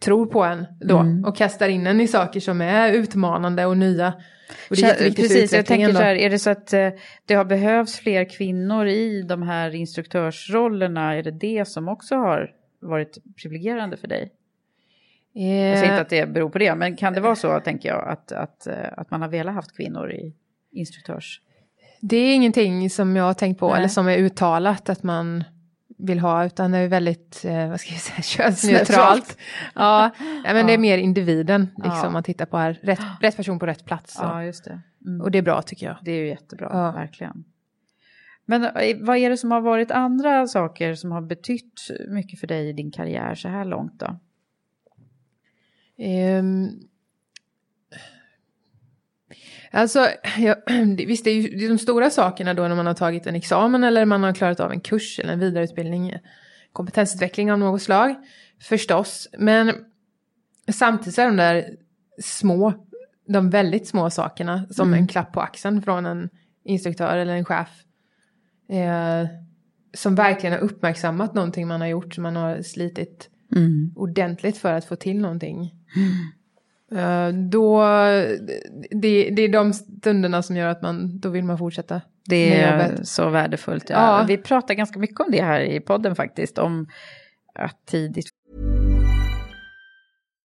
tror på en då mm. och kastar in en i saker som är utmanande och nya. Och det är Precis, jag tänker så här, är det så att eh, det har behövts fler kvinnor i de här instruktörsrollerna, är det det som också har varit privilegierande för dig? Eh, jag säger inte att det beror på det, men kan det vara så, tänker jag, att, att, eh, att man har velat haft kvinnor i instruktörs... Det är ingenting som jag har tänkt på, Nej. eller som är uttalat att man vill ha, utan det är väldigt, eh, vad ska jag säga, könsneutralt. ja, men ja. det är mer individen, liksom, ja. man tittar på här, rätt, rätt person på rätt plats. Och, ja, just det. Mm. och det är bra tycker jag. Det är ju jättebra, ja. verkligen. Men eh, vad är det som har varit andra saker som har betytt mycket för dig i din karriär så här långt då? Um, alltså, ja, visst det är ju de stora sakerna då när man har tagit en examen eller man har klarat av en kurs eller en vidareutbildning, kompetensutveckling av något slag, förstås. Men samtidigt är de där små, de väldigt små sakerna som mm. en klapp på axeln från en instruktör eller en chef. Eh, som verkligen har uppmärksammat någonting man har gjort, man har slitit mm. ordentligt för att få till någonting. Mm. Då, det, det är de stunderna som gör att man, då vill man fortsätta. Det är så värdefullt. Ja. ja. Vi pratar ganska mycket om det här i podden faktiskt, om att tidigt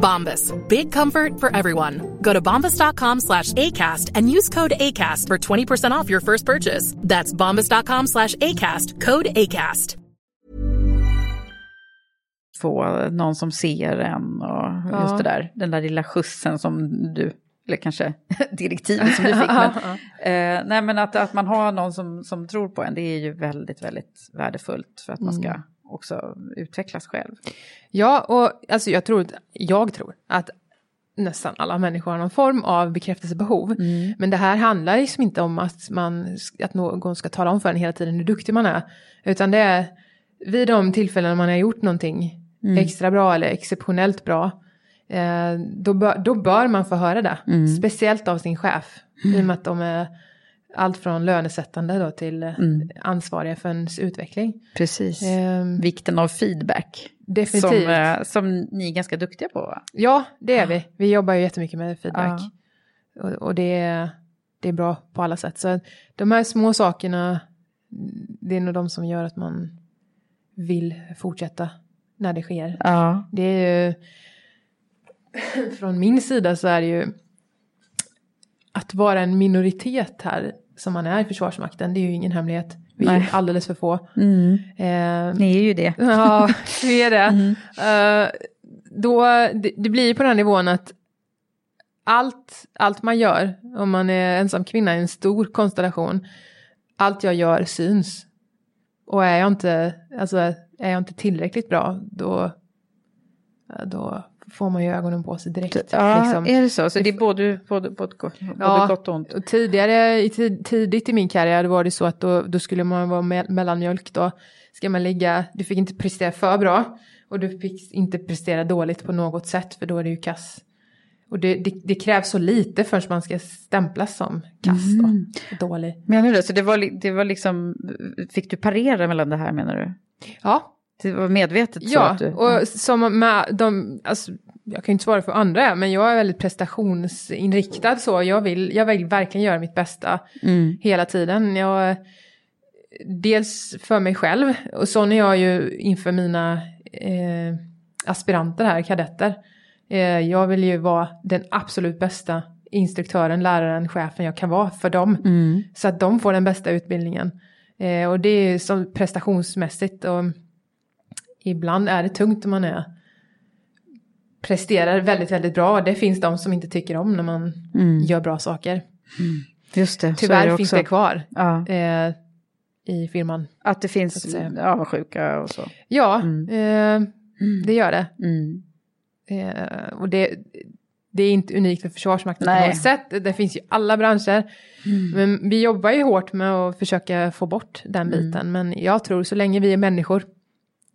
Bombas, big comfort for everyone. Go to bombas.com slash ACAST and use code ACAST for 20% off your first purchase. That's bombas.com slash ACAST, code ACAST. Få någon som ser en och just ja. det där, den där lilla skjutsen som du eller kanske direktivet som du fick. Men, eh, nej men att, att man har någon som, som tror på en, det är ju väldigt, väldigt värdefullt för att man ska Mm. Också utvecklas själv. Ja, och alltså jag tror, jag tror att nästan alla människor har någon form av bekräftelsebehov. Mm. Men det här handlar liksom inte om att, man, att någon ska tala om för en hela tiden hur duktig man är. Utan det är vid de tillfällen man har gjort någonting Mm. extra bra eller exceptionellt bra. Eh, då, bör, då bör man få höra det. Mm. Speciellt av sin chef. I och med att de är allt från lönesättande då till eh, Mm. ansvariga för ens utveckling. Precis. Ehm, Vikten av feedback. Definitivt. Som, eh, som ni är ganska duktiga på? Ja, det är vi. Vi jobbar ju jättemycket med feedback. Ja. Och, och det, är, det är bra på alla sätt. Så de här små sakerna, det är nog de som gör att man vill fortsätta när det sker. Ja. Det är ju, från min sida så är det ju att vara en minoritet här som man är i Försvarsmakten, det är ju ingen hemlighet. Vi är Nej. alldeles för få. Mm. Eh, Ni är ju det. Ja, vi är det. Mm. Eh, då, det, det blir på den nivån att allt, allt man gör, om man är ensam kvinna i en stor konstellation, allt jag gör syns. Och är jag inte, alltså, är jag inte tillräckligt bra, då, då får man ju ögonen på sig direkt. Ja, liksom. är det så? Så det är både, både, både, gott- både Ja, gott och ont? och tidigare, i tid, tidigt i min karriär, var det så att då, då skulle man vara me mellanmjölk då. Ska man ligga, du fick inte prestera för bra och du fick inte prestera dåligt på något sätt för då är det ju kass. Och det, det, det krävs så lite förrän man ska stämplas som kass då, Mm. dålig. Menar du det? Så det var, det var liksom, fick du parera mellan det här menar du? Ja, Det var medvetet så ja att du... och som med de, alltså, jag kan ju inte svara för andra, men jag är väldigt prestationsinriktad så. Jag vill, jag vill verkligen göra mitt bästa. Mm. hela tiden. Jag, dels för mig själv och sån är jag ju inför mina eh, aspiranter här, kadetter. Eh, jag vill ju vara den absolut bästa instruktören, läraren, chefen jag kan vara för dem. Mm. Så att de får den bästa utbildningen. Eh, och det är som prestationsmässigt och ibland är det tungt när man är presterar väldigt, väldigt bra. Det finns de som inte tycker om när man Mm. gör bra saker. Just det, Tyvärr det finns det kvar Ja. eh, i firman. Att det finns avundsjuka och så. Ja, Mm. eh, det gör det. Mm. Eh, och det, det är inte unikt för Försvarsmakten på Nej. något sätt. Det finns ju alla branscher. Men vi jobbar ju hårt med att försöka få bort den Mm. biten. Men jag tror så länge vi är människor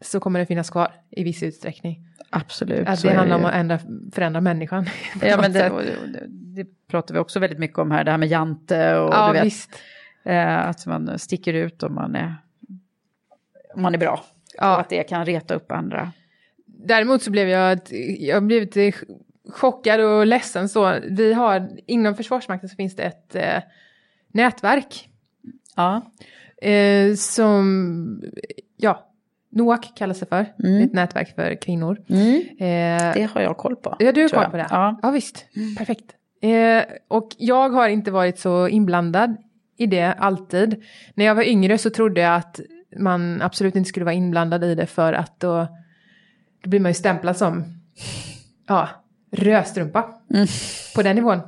så kommer det finnas kvar i viss utsträckning. Absolut. Att det handlar ju. om att ändra, förändra människan. Ja, men det, och det, det pratar vi också väldigt mycket om här, det här med jante och ja, du vet, visst. eh, att man sticker ut om man är, om man är bra. Och Ja. att det kan reta upp andra. Däremot så blev jag, jag blev lite chockad och ledsen så. Vi har, inom Försvarsmakten så finns det ett eh, nätverk Ja. eh, som, ja, NOAK kallas det för. Mm. Ett nätverk för kvinnor. Mm. Eh, Det har jag koll på. ja, du har koll på det? Ja. ja visst, perfekt. Eh, och jag har inte varit så inblandad i det alltid. När jag var yngre så trodde jag att man absolut inte skulle vara inblandad i det för att då, då blir man ju stämplad som ja, rödstrumpa Mm. på den nivån.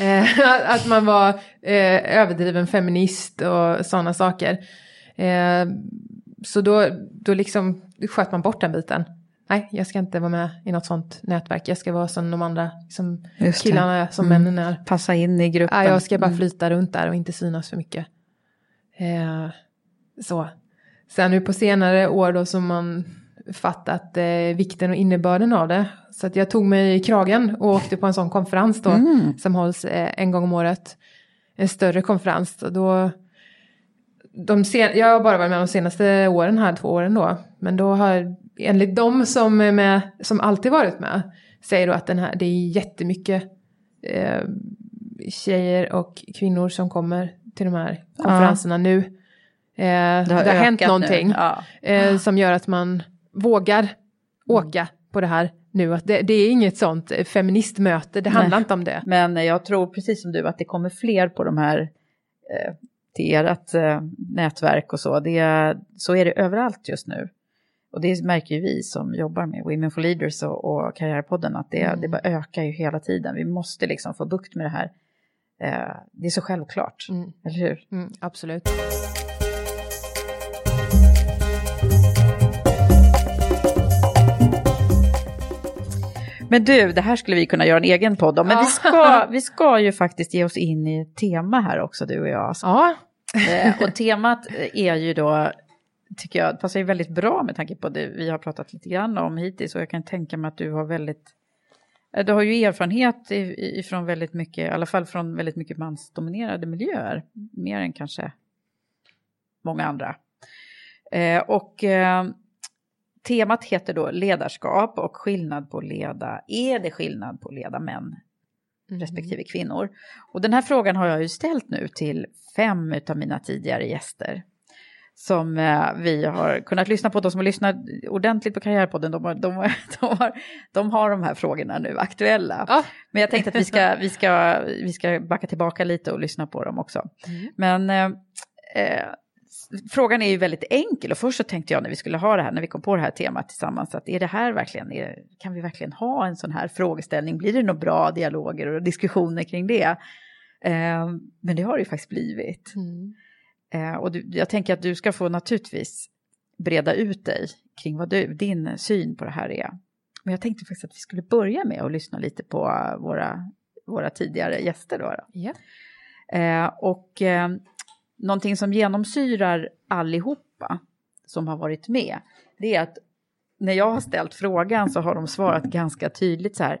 Eh, att man var eh, överdriven feminist och sådana saker. Eh, så då, då liksom sköt man bort den biten. Nej, jag ska inte vara med i något sånt nätverk. Jag ska vara som de andra som killarna som Mm. männen är. Passa in i gruppen. Ja, jag ska bara Mm. flyta runt där och inte synas för mycket. Eh, så. Sen nu på senare år då som man fattat eh, vikten och innebörden av det. Så att jag tog mig i kragen och åkte på en sån konferens då Mm. som hålls eh, en gång om året. En större konferens. Och då, de sen, jag har bara varit med de senaste åren här, två åren då. Men då har, enligt de som är med, som alltid varit med, säger då att den här, det är jättemycket eh, tjejer och kvinnor som kommer till de här konferenserna nu. Eh, det har, hänt ökat någonting Nu. Ja. eh, som gör att man vågar åka på det här nu. Att det, det är inget sånt feministmöte, det handlar Nej. inte om det. Men jag tror precis som du att det kommer fler på de här eh, till ert eh, nätverk och så. Det, så är det överallt just nu. Och det märker ju vi som jobbar med Women for Leaders och, och Karriärpodden att det, mm. det bara ökar ju hela tiden. Vi måste liksom få bukt med det här. Eh, det är så självklart, mm. eller hur? Mm, absolut. Men du, det här skulle vi kunna göra en egen podd om. Men ja. vi, ska, vi ska ju faktiskt ge oss in i ett tema här också, du och jag. Ja. Eh, och temat är ju då, tycker jag, passar ju väldigt bra med tanke på det vi har pratat lite grann om hittills. Och jag kan tänka mig att du har väldigt, eh, du har ju erfarenhet ifrån väldigt mycket, i alla fall från väldigt mycket mansdominerade miljöer. Mer än kanske många andra. Eh, och Temat heter då ledarskap och skillnad på att leda. Är det skillnad på att leda män mm. respektive kvinnor? Och den här frågan har jag ju ställt nu till fem av mina tidigare gäster. Som eh, vi har kunnat lyssna på, de som har lyssnat ordentligt på Karriärpodden, de har de, har, de har, de, har de här frågorna nu aktuella. Ja. Men jag tänkte att vi ska, vi, ska, vi ska backa tillbaka lite och lyssna på dem också. Mm. Men eh, eh frågan är ju väldigt enkel och först så tänkte jag när vi skulle ha det här, när vi kom på det här temat tillsammans, att är det här verkligen, är, kan vi verkligen ha en sån här frågeställning? Blir det några bra dialoger och diskussioner kring det? Eh, men det har det ju faktiskt blivit. Mm. Eh, och du, jag tänker att du ska få naturligtvis breda ut dig kring vad du, din syn på det här är. Men jag tänkte faktiskt att vi skulle börja med att lyssna lite på våra, våra tidigare gäster. Då, då. Yeah. Eh, och eh, någonting som genomsyrar allihopa som har varit med, det är att när jag har ställt frågan så har de svarat ganska tydligt så här,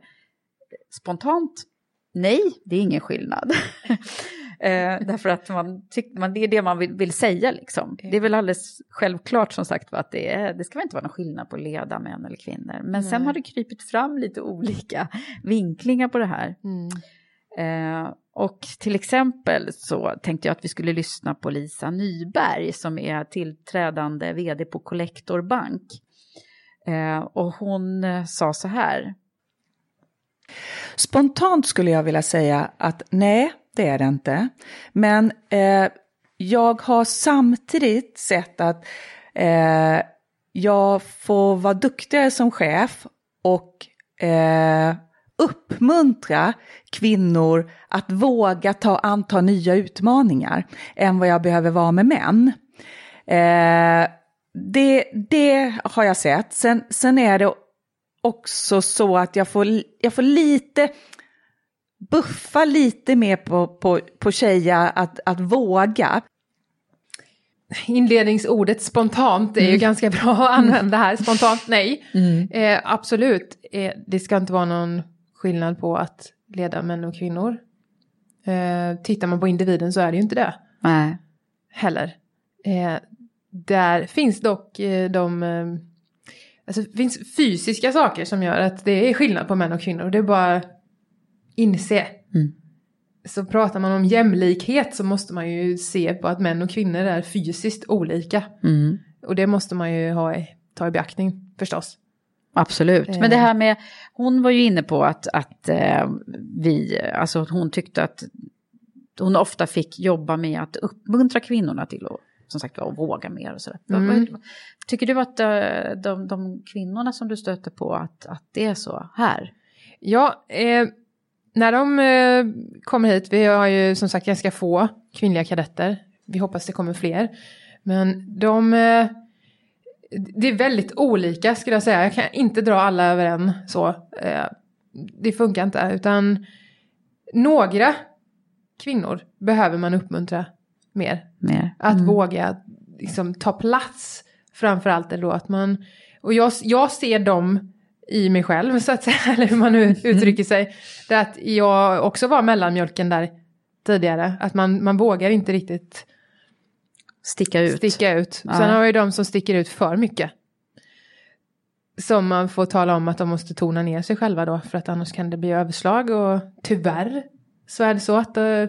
spontant, nej, det är ingen skillnad. eh, därför att man, tyck, man, det är det man vill, vill, säga liksom. Det är väl alldeles självklart som sagt att det, är, det ska väl inte vara någon skillnad på att leda män eller kvinnor. Men nej. sen har det krypit fram lite olika vinklingar på det här. Mm. Eh, och till exempel så tänkte jag att vi skulle lyssna på Lisa Nyberg som är tillträdande vd på Collector Bank. Eh, och hon eh, sa så här. Spontant skulle jag vilja säga att nej, det är det inte. Men eh, jag har samtidigt sett att eh, jag får vara duktigare som chef och eh, uppmuntra kvinnor att våga ta, anta nya utmaningar än vad jag behöver vara med män. Eh, det, det har jag sett. Sen, sen är det också så att jag får, jag får lite buffa lite mer på, på, på tjejer att, att våga. Inledningsordet spontant är ju mm. ganska bra att använda här. Spontant nej. Mm. Eh, absolut, eh, det ska inte vara någon skillnad på att leda män och kvinnor. Eh, tittar man på individen så är det ju inte det. Nej. Heller. Eh, där finns dock eh, de... Eh, alltså det finns fysiska saker som gör att det är skillnad på män och kvinnor. Det är bara inse. Mm. Så pratar man om jämlikhet så måste man ju se på att män och kvinnor är fysiskt olika. Mm. Och det måste man ju ha, ta i beaktning förstås. Absolut, men det eh. här med, hon var ju inne på att, att eh, vi, alltså hon tyckte att hon ofta fick jobba med att uppmuntra kvinnorna till att som sagt att våga mer och sådär. Mm. Tycker du att eh, de, de kvinnorna som du stöter på, att, att det är så här? Ja, eh, när de eh, kommer hit, vi har ju som sagt ganska få kvinnliga kadetter, vi hoppas det kommer fler, men de eh, det är väldigt olika skulle jag säga. Jag kan inte dra alla över en så. Eh, det funkar inte. Utan några kvinnor behöver man uppmuntra mer. mer. Att mm. våga liksom, ta plats. Framförallt att man... Och jag, jag ser dem i mig själv så att säga. Eller hur man nu mm. uttrycker sig. Det att jag också var mellanmjölken där tidigare. Att man, man vågar inte riktigt Sticka ut. Sticka ut. Ja. Sen har vi de som sticker ut för mycket. Som man får tala om att de måste tona ner sig själva då för att annars kan det bli överslag och tyvärr så är det så att uh,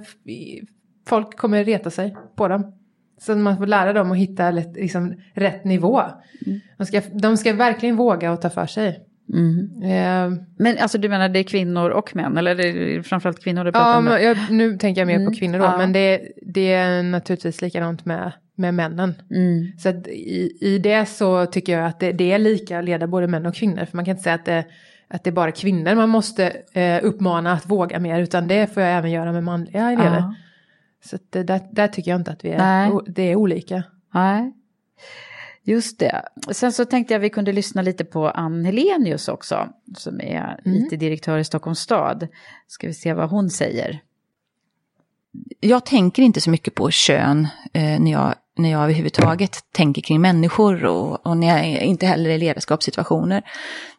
folk kommer reta sig på dem. Så man får lära dem att hitta liksom, rätt nivå. Mm. De, ska, de ska verkligen våga och ta för sig. Mm. Eh, men alltså du menar det är kvinnor och män, eller är det framförallt kvinnor du pratar ja, om? Jag, nu tänker jag mer mm. på kvinnor då, ja. men det, det, är naturligtvis likadant med med männen. Mm. Så i, i det så tycker jag att det, det är lika att leda både män och kvinnor. För man kan inte säga att det, att det är bara kvinnor man måste eh, uppmana att våga mer. Utan det får jag även göra med manliga elever. Ja. Så det, där, där, tycker jag inte att vi är, det är olika. Nej. Just det. Sen så tänkte jag att vi kunde lyssna lite på Ann Helenius också, som är mm. IT-direktör i Stockholms stad. Ska vi se vad hon säger. Jag tänker inte så mycket på kön eh, när, jag, när jag överhuvudtaget tänker kring människor och, och när jag inte heller i ledarskapssituationer.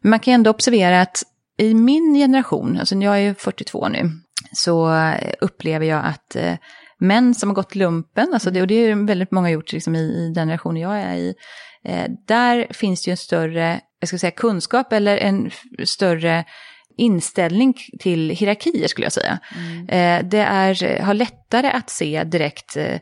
Men man kan ändå observera att i min generation, alltså jag är 42 nu, så upplever jag att eh, män som har gått lumpen, alltså det, och det är väldigt många gjort liksom i, i den generationen jag är i, eh, där finns det ju en större, jag ska säga kunskap eller en större inställning till hierarkier skulle jag säga. Mm. Eh, det är, har lättare att se direkt eh,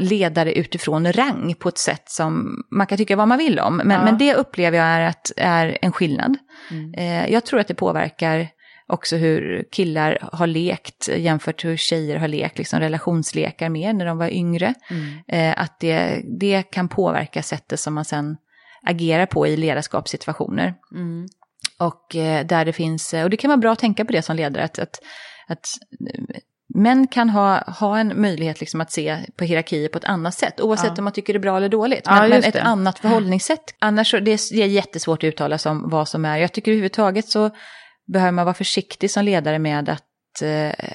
ledare utifrån rang på ett sätt som man kan tycka vad man vill om. Men, ja. men det upplever jag är, att, är en skillnad. Mm. Eh, jag tror att det påverkar också hur killar har lekt jämfört med hur tjejer har lekt, liksom relationslekar mer när de var yngre. Mm. Eh, att det, det kan påverka sättet som man sen agerar på i ledarskapssituationer. Mm. Och eh, där det finns, och det kan vara bra att tänka på det som ledare, att, att, att män kan ha, ha en möjlighet liksom att se på hierarkier på ett annat sätt, oavsett ja. om man tycker det är bra eller dåligt. Men, ja, men ett annat förhållningssätt. Annars det är det jättesvårt att uttala sig om vad som är. Jag tycker överhuvudtaget så behöver man vara försiktig som ledare med att eh,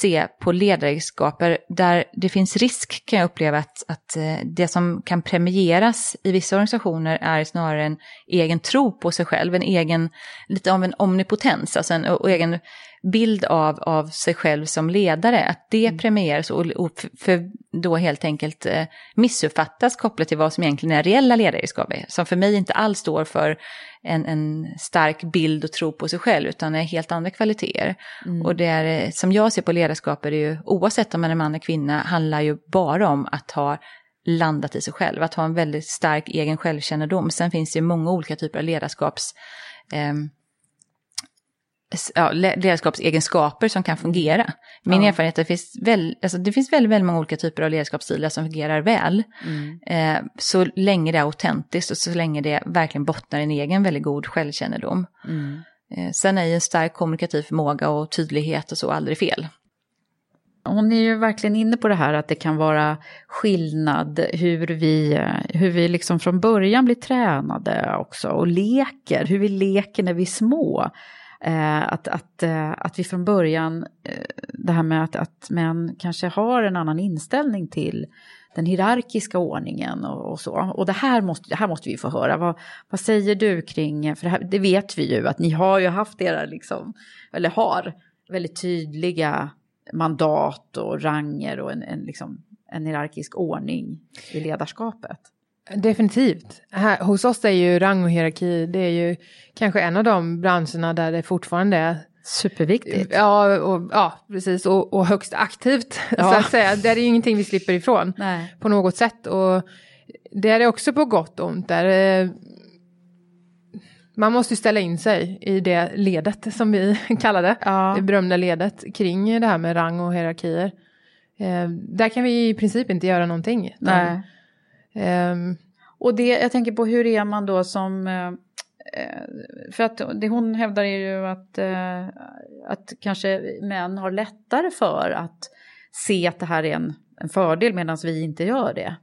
se på ledaregenskaper där det finns risk kan jag uppleva att, att eh, det som kan premieras i vissa organisationer är snarare en egen tro på sig själv, en egen, lite av en omnipotens, alltså en och egen bild av, av sig själv som ledare, att det mm. premieras och, och för då helt enkelt eh, missuppfattas kopplat till vad som egentligen är reella ledaregenskaper, som för mig inte alls står för en, en stark bild och tro på sig själv, utan är helt andra kvaliteter. Mm. Och det är, som jag ser på ledarskap är det ju, oavsett om man är man eller kvinna, handlar ju bara om att ha landat i sig själv, att ha en väldigt stark egen självkännedom. Sen finns det ju många olika typer av ledarskaps eh, ja, ledarskapsegenskaper som kan fungera. Min ja. erfarenhet är att det finns, väl, alltså det finns väldigt, väldigt många olika typer av ledarskapsstilar som fungerar väl. Mm. Eh, så länge det är autentiskt och så länge det verkligen bottnar i en egen väldigt god självkännedom. Mm. Eh, sen är ju en stark kommunikativ förmåga och tydlighet och så aldrig fel. Hon är ju verkligen inne på det här att det kan vara skillnad hur vi, hur vi liksom från början blir tränade också och leker, hur vi leker när vi är små. Eh, att, att, eh, att vi från början, eh, det här med att, att män kanske har en annan inställning till den hierarkiska ordningen och, och, så. Och det här måste, det här måste vi få höra. Vad, vad säger du kring, för det, här, det, vet vi ju att ni har ju haft era, liksom, eller har, väldigt tydliga mandat och ranger och en, en, liksom, en hierarkisk ordning i ledarskapet. Definitivt. Här, hos oss är ju rang och hierarki, det är ju kanske en av de branscherna där det fortfarande är Superviktigt. Ja, och, ja precis. Och, och högst aktivt, ja. så att säga. Det är ju ingenting vi slipper ifrån Nej. på något sätt. Och det är det också på gott och ont. Där, eh, man måste ju ställa in sig i det ledet som vi kallar det. Ja. Det berömda ledet kring det här med rang och hierarkier. Eh, där kan vi i princip inte göra någonting. Nej. Um, och det, jag tänker på hur är man då som... Uh, för att det hon hävdar är ju att, uh, att kanske män har lättare för att se att det här är en, en fördel medan vi inte gör det.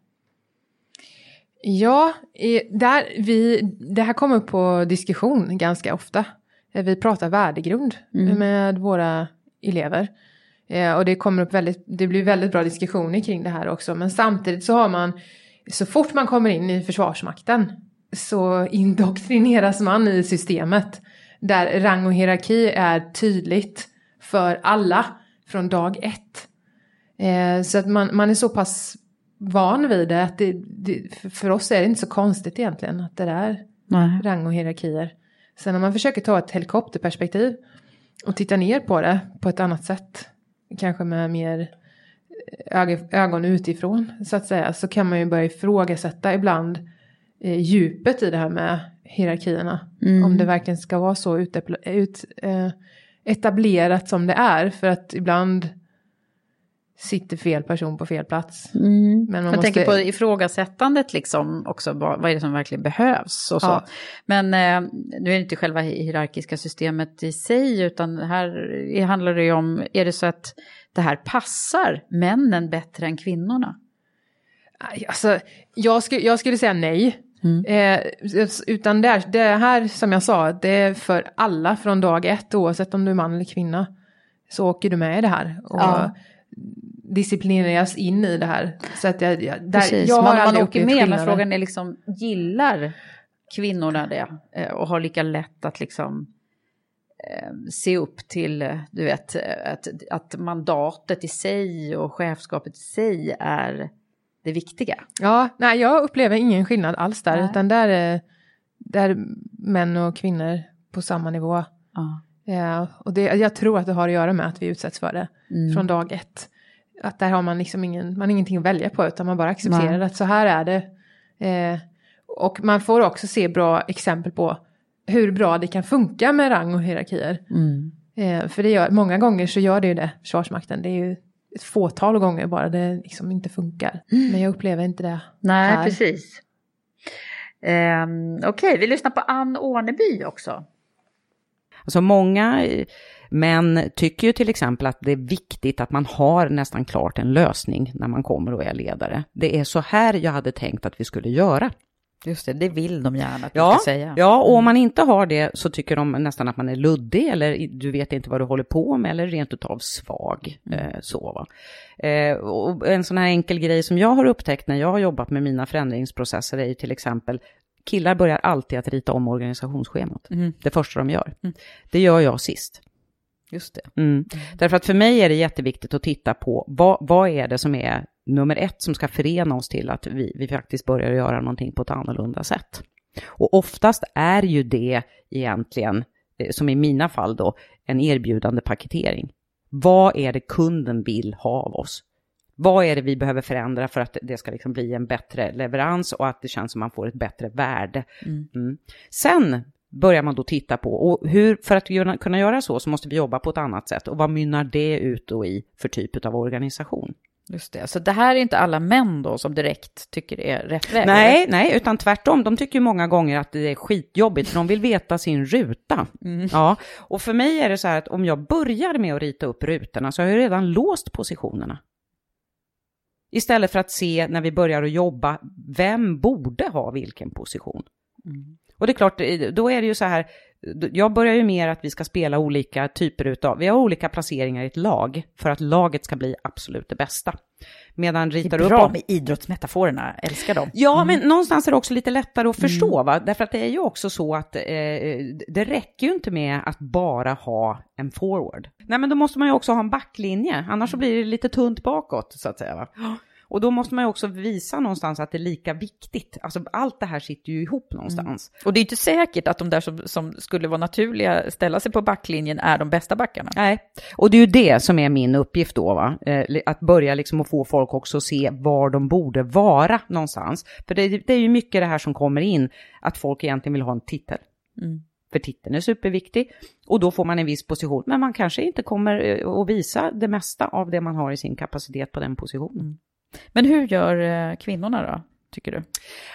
Ja, där vi, det här kommer upp på diskussion ganska ofta. Vi pratar värdegrund mm. med våra elever. Och det kommer upp väldigt, det blir väldigt bra diskussioner kring det här också. Men samtidigt så har man så fort man kommer in i Försvarsmakten så indoktrineras man i systemet där rang och hierarki är tydligt för alla från dag ett. Eh, så att man, man är så pass van vid det att det, det, för oss är det inte så konstigt egentligen att det är Nej. rang och hierarkier. Sen när man försöker ta ett helikopterperspektiv och titta ner på det på ett annat sätt, kanske med mer ögon utifrån så att säga så kan man ju börja ifrågasätta ibland eh, djupet i det här med hierarkierna. Mm. Om det verkligen ska vara så ut, ut, eh, etablerat som det är för att ibland sitter fel person på fel plats. Mm. Men man jag måste... tänker på ifrågasättandet liksom också, vad, är det som verkligen behövs och så. Ja. Men eh, nu är det inte själva hierarkiska systemet i sig, utan här handlar det ju om, är det så att det här passar männen bättre än kvinnorna? Alltså, jag, skulle, jag skulle säga nej. Mm. Eh, utan det, det här som jag sa, det är för alla från dag ett, oavsett om du är man eller kvinna. Så åker du med i det här. Och Ja. disciplineras in i det här. Så att jag, jag, där, Precis, jag man, man åker med, men frågan är liksom, gillar kvinnorna det? Eh, Och har lika lätt att liksom se upp till, eh, du vet, eh, att, att mandatet i sig och chefskapet i sig är det viktiga. Ja, nej jag upplever ingen skillnad alls där, Nej. utan där är, där är män och kvinnor på samma nivå. Ja. Ja, och det, jag tror att det har att göra med att vi utsätts för det Mm. från dag ett. Att där har man liksom ingen, man ingenting att välja på utan man bara accepterar Nej. att så här är det. Eh, och man får också se bra exempel på hur bra det kan funka med rang och hierarkier. Mm. Eh, för det gör, många gånger så gör det ju det, Försvarsmakten. Det är ju ett fåtal gånger bara det liksom inte funkar. Men jag upplever inte det Nej, här. precis. Um, Okej, vi lyssnar på Ann Åneby också. Alltså många eh, män tycker ju till exempel att det är viktigt att man har nästan klart en lösning när man kommer och är ledare. Det är så här jag hade tänkt att vi skulle göra. Just det, det vill de gärna att Ja, du ska säga. ja, och om man inte har det så tycker de nästan att man är luddig eller du vet inte vad du håller på med eller rent utav svag. Eh, så. Eh, och en sån här enkel grej som jag har upptäckt när jag har jobbat med mina förändringsprocesser är ju till exempel killar börjar alltid att rita om organisationsschemat. Mm. Det första de gör. Det gör jag sist. Just det. Mm. Därför att för mig är det jätteviktigt att titta på vad, vad är det som är nummer ett som ska förena oss till att vi, vi faktiskt börjar göra någonting på ett annorlunda sätt. Och oftast är ju det egentligen, eh, som i mina fall då, en erbjudande paketering. Vad är det kunden vill ha av oss? Vad är det vi behöver förändra för att det ska liksom bli en bättre leverans och att det känns som man får ett bättre värde? Mm. Mm. Sen börjar man då titta på, och hur, för att kunna göra så så måste vi jobba på ett annat sätt. Och vad mynnar det ut då i för typ av organisation? Just det, så det här är inte alla män då som direkt tycker är rätt väg? Nej, eller? nej, utan tvärtom. De tycker många gånger att det är skitjobbigt, för de vill veta sin ruta. Mm. Ja, och för mig är det så här att om jag börjar med att rita upp rutorna så har jag redan låst positionerna. Istället för att se när vi börjar att jobba, vem borde ha vilken position? Mm. Och det är klart, då är det ju så här, jag börjar ju mer att vi ska spela olika typer utav, vi har olika placeringar i ett lag för att laget ska bli absolut det bästa. Medan Det ritar är upp... bra om- med idrottsmetaforerna, älskar dem. Ja, Mm. men någonstans är det också lite lättare att förstå, va? Därför att det är ju också så att eh, det räcker ju inte med att bara ha en forward. Nej, men då måste man ju också ha en backlinje, annars så blir det lite tunt bakåt, så att säga. Va? Och då måste man ju också visa någonstans att det är lika viktigt. Alltså allt det här sitter ju ihop någonstans. Och det är inte säkert att de där som, som skulle vara naturliga, ställa sig på backlinjen, är de bästa backarna. Nej, och det är ju det som är min uppgift då, va? Eh, att börja liksom att få folk också att se var de borde vara någonstans. För det, det är ju mycket det här som kommer in, att folk egentligen vill ha en titel. Mm. För titeln är superviktig och då får man en viss position, men man kanske inte kommer eh, att visa det mesta av det man har i sin kapacitet på den positionen. Men hur gör eh, kvinnorna då, tycker du?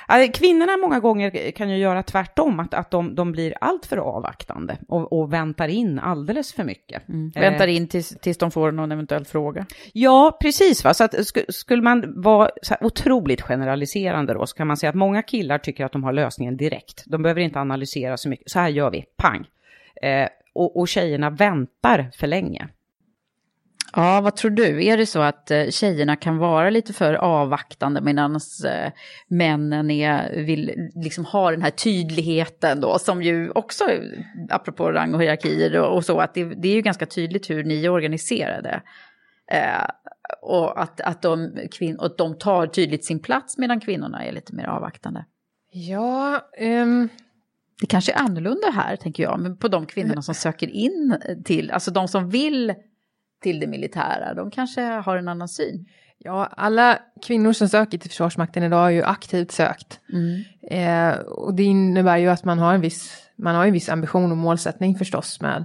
Ja, Kvinnorna många gånger kan ju göra tvärtom, att, att de, de blir alltför avvaktande och, och väntar in alldeles för mycket. Eh, Väntar in tills, tills de får någon eventuell fråga. Ja, precis. Va? Så att, sk- skulle man vara otroligt generaliserande då, så kan man säga att många killar tycker att de har lösningen direkt. De behöver inte analysera så mycket. Så här gör vi, pang. Eh, och, och tjejerna väntar för länge. Ja, vad tror du? Är det så att eh, tjejerna kan vara lite för avvaktande medan eh, männen är, vill liksom ha den här tydligheten då, som ju också, apropå rang och hierarkier och, och så, att det, det är ju ganska tydligt hur ni är organiserade. Eh, och att, att, de, kvin- och de tar tydligt sin plats medan kvinnorna är lite mer avvaktande. Ja, ehm, Det kanske är annorlunda här, tänker jag, men på de kvinnorna som söker in till, alltså de som vill till det militära, de kanske har en annan syn. ja, alla kvinnor som söker till Försvarsmakten idag har ju aktivt sökt. Mm. Eh, och det innebär ju att man har en viss, man har en viss ambition och målsättning förstås med,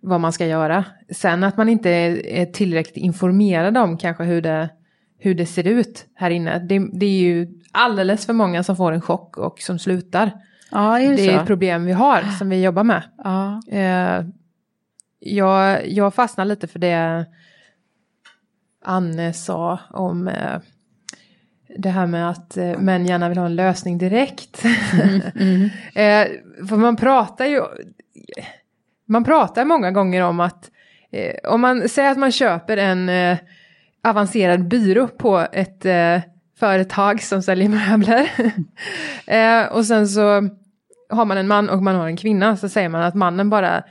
vad man ska göra. Sen att man inte är, tillräckligt informerad om kanske hur det, hur det ser ut här inne. Det, det, är ju alldeles för många som får en chock och som slutar. Ja, är det, det är ett problem vi har som vi jobbar med. Ja. Eh, jag, jag fastnar lite för det Anne sa om eh, det här med att eh, män gärna vill ha en lösning direkt. Mm, eh, för man pratar ju, man pratar många gånger om att eh, om man säger att man köper en eh, avancerad byrå på ett företag som säljer möbler. och sen så har man en man och man har en kvinna så säger man att mannen bara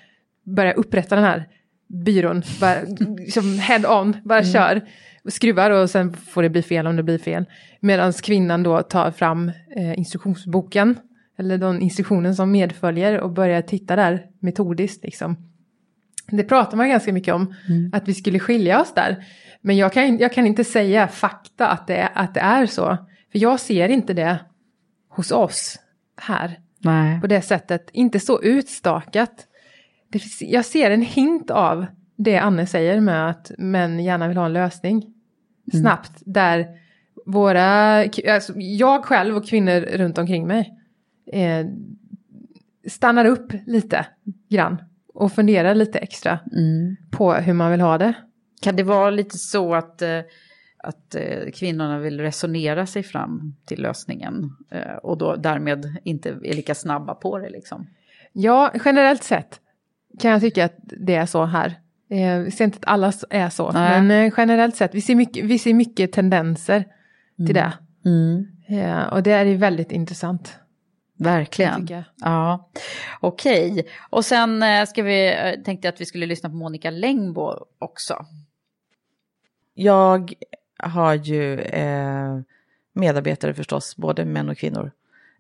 börjar upprätta den här byrån, bara, som head on, bara Mm. kör. Skruvar och sen får det bli fel om det blir fel. Medan kvinnan då tar fram eh, instruktionsboken, eller den instruktionen som medföljer och börjar titta där metodiskt liksom. Det pratar man ganska mycket om, att vi skulle skilja oss där. Men jag kan, jag kan inte säga fakta att det, att det är så. För jag ser inte det hos oss här Nej. på det sättet. Inte så utstakat. Jag ser en hint av det Anne säger med att män gärna vill ha en lösning snabbt. Där våra, alltså jag själv och kvinnor runt omkring mig eh, stannar upp lite grann och funderar lite extra Mm. på hur man vill ha det. Kan det vara lite så att, eh, att eh, kvinnorna vill resonera sig fram till lösningen eh, och då därmed inte är lika snabba på det liksom? Ja, generellt sett kan jag tycka att det är så här. Eh, vi ser inte att alla är så, Nej. men eh, generellt sett, vi ser mycket, vi ser mycket tendenser till det. Eh, och det är ju väldigt intressant. Verkligen. Ja, okej. Och sen ska vi, tänkte jag att vi skulle lyssna på Monica Längbo också. Jag har ju eh, medarbetare förstås, både män och kvinnor.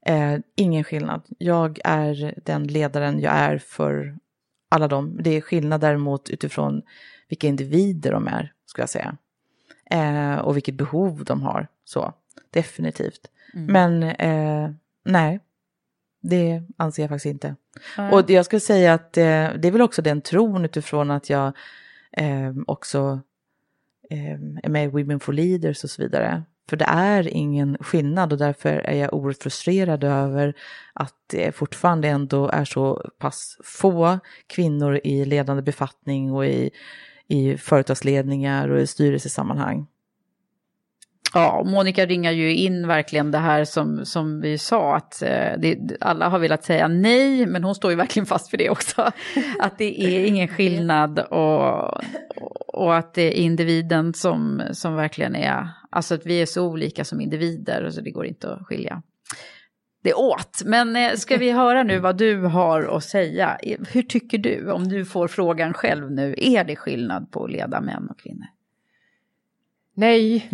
Eh, ingen skillnad. Jag är den ledaren jag är för alla dem. Det är skillnad däremot utifrån vilka individer de är, ska jag säga. Eh, och vilket behov de har, så definitivt. Mm. Men eh, nej, det anser jag faktiskt inte. Nej. Och det- jag skulle säga att eh, det är väl också den tron utifrån att jag eh, också eh, är med i Women for Leaders och så vidare. För det är ingen skillnad och därför är jag oerhört frustrerad över att det fortfarande ändå är så pass få kvinnor i ledande befattning och i, i företagsledningar och i styrelsesammanhang. Ja, Monica ringar ju in verkligen det här som, som vi sa, att eh, det, alla har velat säga nej, men hon står ju verkligen fast för det också. Att det är ingen skillnad och, och att det är individen som, som verkligen är, alltså att vi är så olika som individer, så det går inte att skilja det åt. Men eh, ska vi höra nu vad du har att säga? Hur tycker du, om du får frågan själv nu, är det skillnad på att leda män och kvinnor? Nej.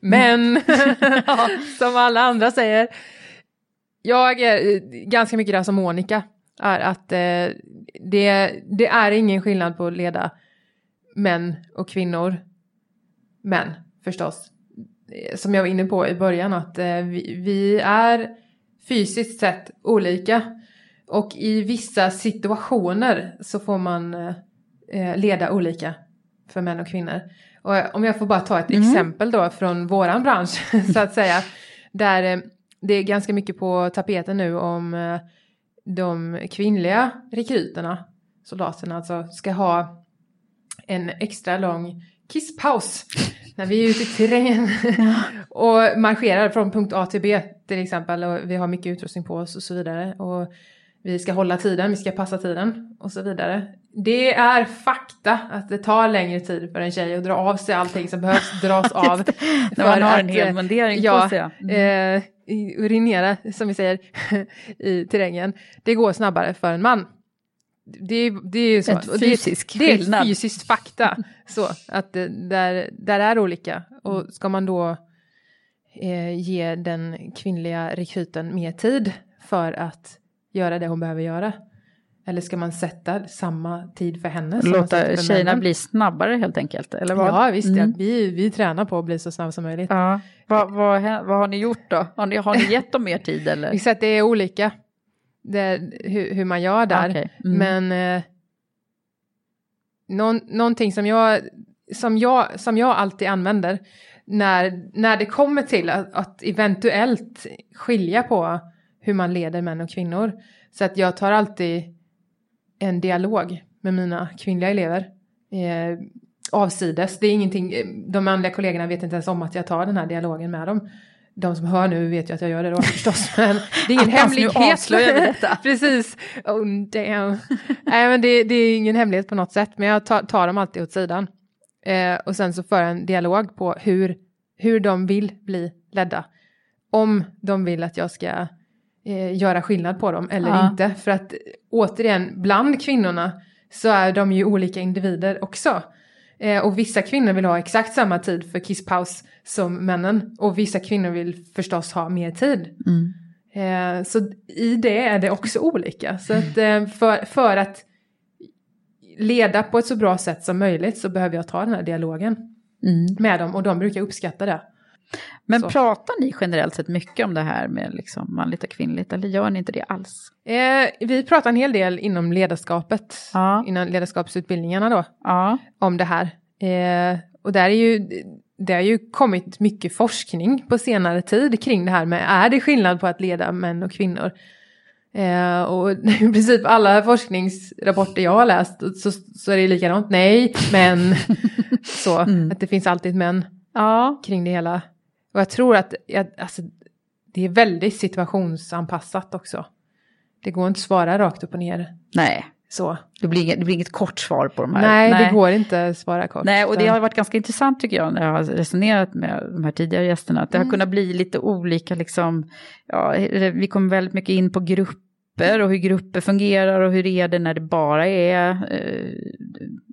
Men, som alla andra säger, jag är eh, ganska mycket där som Monica, är att eh, det, det är ingen skillnad på att leda män och kvinnor. Men förstås, eh, som jag var inne på i början, att eh, vi, vi är fysiskt sett olika. Och i vissa situationer så får man eh, leda olika för män och kvinnor. Och om jag får bara ta ett exempel då från våran bransch så att säga. Där det är ganska mycket på tapeten nu om de kvinnliga rekryterna, soldaterna alltså, ska ha en extra lång kisspaus när vi är ute i terrängen och marscherar från punkt A till B till exempel och vi har mycket utrustning på oss och så vidare och vi ska hålla tiden, vi ska passa tiden och så vidare. Det är fakta att det tar längre tid för en tjej att dra av sig allting som behövs dras av. När man har en hel mundering på ja, sig, ja. Eh, urinera, som vi säger, i terrängen. Det går snabbare för en man. Det, det är så. Ett Och det, fysisk det är ett fysiskt fakta. Så att det, där, där är olika. Och ska man då eh, ge den kvinnliga rekryten mer tid för att göra det hon behöver göra? Eller ska man sätta samma tid för henne? Låta tjejerna männen? bli snabbare helt enkelt, eller vad? Ja, visst. Mm. Ja. Vi, vi tränar på att bli så snabba som möjligt. Ja. Vad, vad, vad har ni gjort då? Har ni, har ni gett dem mer tid eller? Att det är olika. Det, hur, hur man gör där. Okej, mm. Men eh, någon, någonting som jag, som, jag, som jag alltid använder när, när det kommer till att, att eventuellt skilja på hur man leder män och kvinnor. Så att jag tar alltid en dialog med mina kvinnliga elever. Eh, avsides. Det är ingenting, eh, de manliga kollegorna vet inte ens om att jag tar den här dialogen med dem. De som hör nu vet ju att jag gör det då förstås, men det är ingen hemlighet. Precis. Oh damn. Nej men det, det är ingen hemlighet på något sätt, men jag tar, tar dem alltid åt sidan. Eh, och sen så för jag en dialog på hur, hur de vill bli ledda. Om de vill att jag ska eh, göra skillnad på dem eller Ja. inte. För att återigen, bland kvinnorna så är de ju olika individer också. Eh, och vissa kvinnor vill ha exakt samma tid för kisspaus som männen. Och vissa kvinnor vill förstås ha mer tid. Mm. Eh, så i det är det också olika. Så att, eh, för, för att leda på ett så bra sätt som möjligt så behöver jag ta den här dialogen Mm. med dem och de brukar uppskatta det. Men Så. pratar ni generellt sett mycket om det här med liksom manligt och kvinnligt eller gör ni inte det alls? Eh, vi pratar en hel del inom ledarskapet, Ja. inom ledarskapsutbildningarna då, Ja. om det här. Eh, och där är ju, det har ju kommit mycket forskning på senare tid kring det här med, är det skillnad på att leda män och kvinnor? Eh, och i princip alla forskningsrapporter jag har läst så, så är det likadant, nej, men så, att det finns alltid män Ja. kring det hela. Och jag tror att jag, alltså, det är väldigt situationsanpassat också. Det går inte att svara rakt upp och ner Nej, så. det blir, inget, det blir inget kort svar på de här. Nej, det går inte att svara kort. Nej, och det har varit ganska intressant tycker jag när jag har resonerat med de här tidigare gästerna. Att det Mm. har kunnat bli lite olika, liksom, ja, vi kommer väldigt mycket in på grupper och hur grupper fungerar och hur är det när det bara är eh,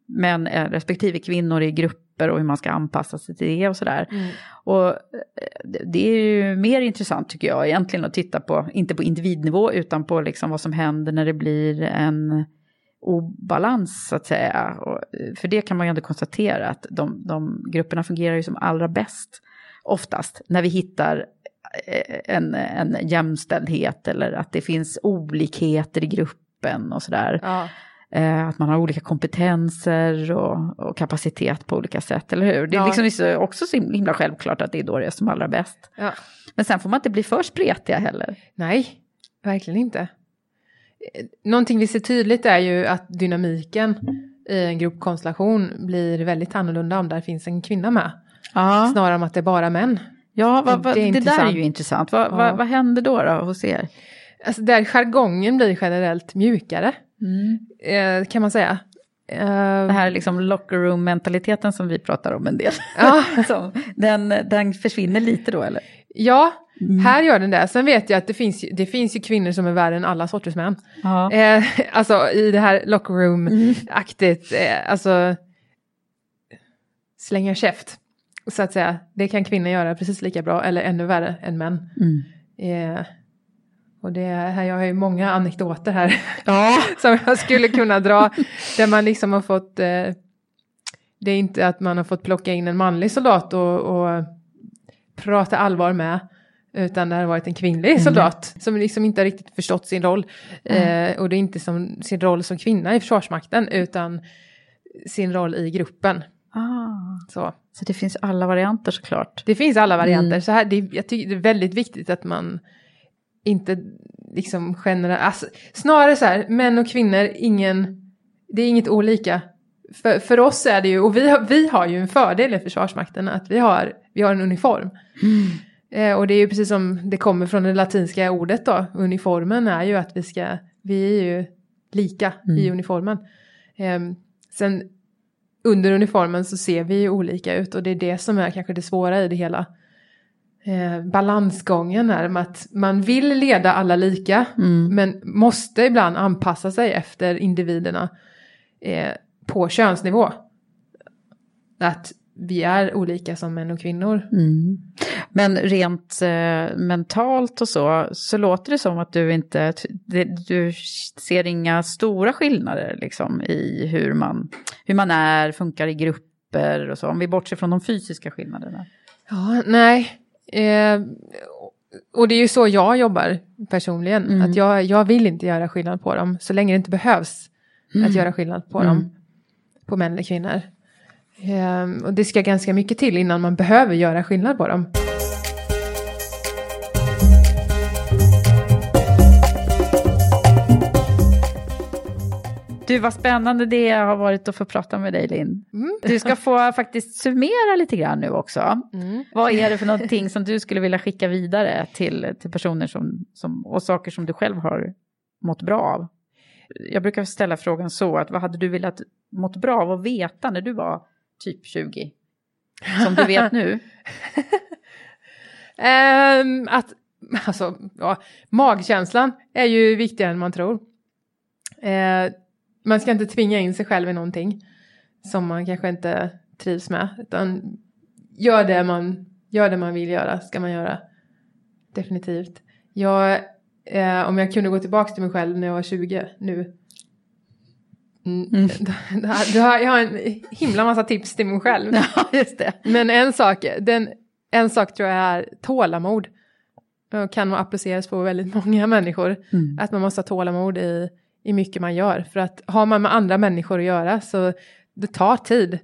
män eh, respektive kvinnor i grupper och hur man ska anpassa sig till det och sådär. Mm. Och eh, det- det är ju mer intressant tycker jag egentligen att titta på, inte på individnivå utan på liksom vad som händer när det blir en obalans så att säga. Och, eh, för det kan man ju ändå konstatera att de, de grupperna fungerar ju som allra bäst oftast när vi hittar eh, en, en jämställdhet eller att det finns olikheter i gruppen och sådär. Ja. Eh, att man har olika kompetenser och, och kapacitet på olika sätt, eller hur? Det är Ja. liksom så- också så himla självklart att det är då det är som allra bäst. Ja. Men sen får man inte bli för spretiga heller. Nej, verkligen inte. Eh, Någonting vi ser tydligt är ju att dynamiken i en gruppkonstellation blir väldigt annorlunda om där finns en kvinna med. Ja, Snarare än att det är bara män. ja vad, vad, Det det, är där är ju intressant. Vad, Ja. vad händer då, då hos er? Alltså där jargongen blir generellt mjukare, eh, kan man säga. Eh, Det här liksom locker room-mentaliteten som vi pratar om en del. Ja. Den, den försvinner lite då eller? Ja, här gör den det. Sen vet jag att det finns, det finns ju kvinnor som är värre än alla sorters män. Ja. Eh, alltså i det här locker room-aktigt, eh, alltså slänga käft. Så att säga, det kan kvinnor göra precis lika bra eller ännu värre än män. Mm. Eh, och det här, jag har ju många anekdoter här Ja. som jag skulle kunna dra. Där man liksom har fått, eh, det är inte att man har fått plocka in en manlig soldat och, och prata allvar med. Utan det har varit en kvinnlig soldat som liksom inte riktigt förstått sin roll. Eh, och det är inte som sin roll som kvinna i Försvarsmakten utan sin roll i gruppen. Ah. Så. Så det finns alla varianter såklart. Det finns alla varianter. Mm. Så här, det, jag tycker det är väldigt viktigt att man inte liksom generellt, alltså, snarare så här, män och kvinnor, ingen, det är inget olika. För, för oss är det ju, och vi har, vi har ju en fördel i Försvarsmakten, att vi har, vi har en uniform. Eh, och det är ju precis som det kommer från det latinska ordet då, uniformen är ju att vi ska, vi är ju lika i uniformen. Ehm, sen under uniformen så ser vi ju olika ut och det är det som är kanske det svåra i det hela. Eh, balansgången är med att man vill leda alla lika men måste ibland anpassa sig efter individerna eh, på könsnivå. Att vi är olika som män och kvinnor. Mm. Men rent eh, mentalt och så, så låter det som att du inte, det, du ser inga stora skillnader liksom i hur man, hur man är, funkar i grupper och så, om vi bortser från de fysiska skillnaderna. Ja, nej. Eh, och det är ju så jag jobbar personligen. Mm. Att jag, jag vill inte göra skillnad på dem. Så länge det inte behövs Mm. att göra skillnad på Mm. dem. På män eller kvinnor. Ehm, och det ska ganska mycket till innan man behöver göra skillnad på dem. Du, vad spännande det har varit att få prata med dig, Linn. Du ska få faktiskt summera lite grann nu också. Mm. Vad är det för någonting som du skulle vilja skicka vidare till, till personer som, som, och saker som du själv har mått bra av? Jag brukar ställa frågan så, att vad hade du velat mått bra av att veta när du var typ 20? Som du vet nu. Ehm, att, alltså, ja, magkänslan är ju viktigare än man tror. Eh, man ska inte tvinga in sig själv i någonting som man kanske inte trivs med. Utan gör det man, gör det man vill göra, ska man göra. Definitivt. Jag, eh, om jag kunde gå tillbaka till mig själv när jag var 20 nu. Mm, har jag har en himla massa tips till mig själv. Ja, just det. Men en sak, den, en sak tror jag är tålamod. Och kan appliceras på väldigt många människor. Mm. Att man måste ha tålamod i, i mycket man gör. För att har man med andra människor att göra så det tar tid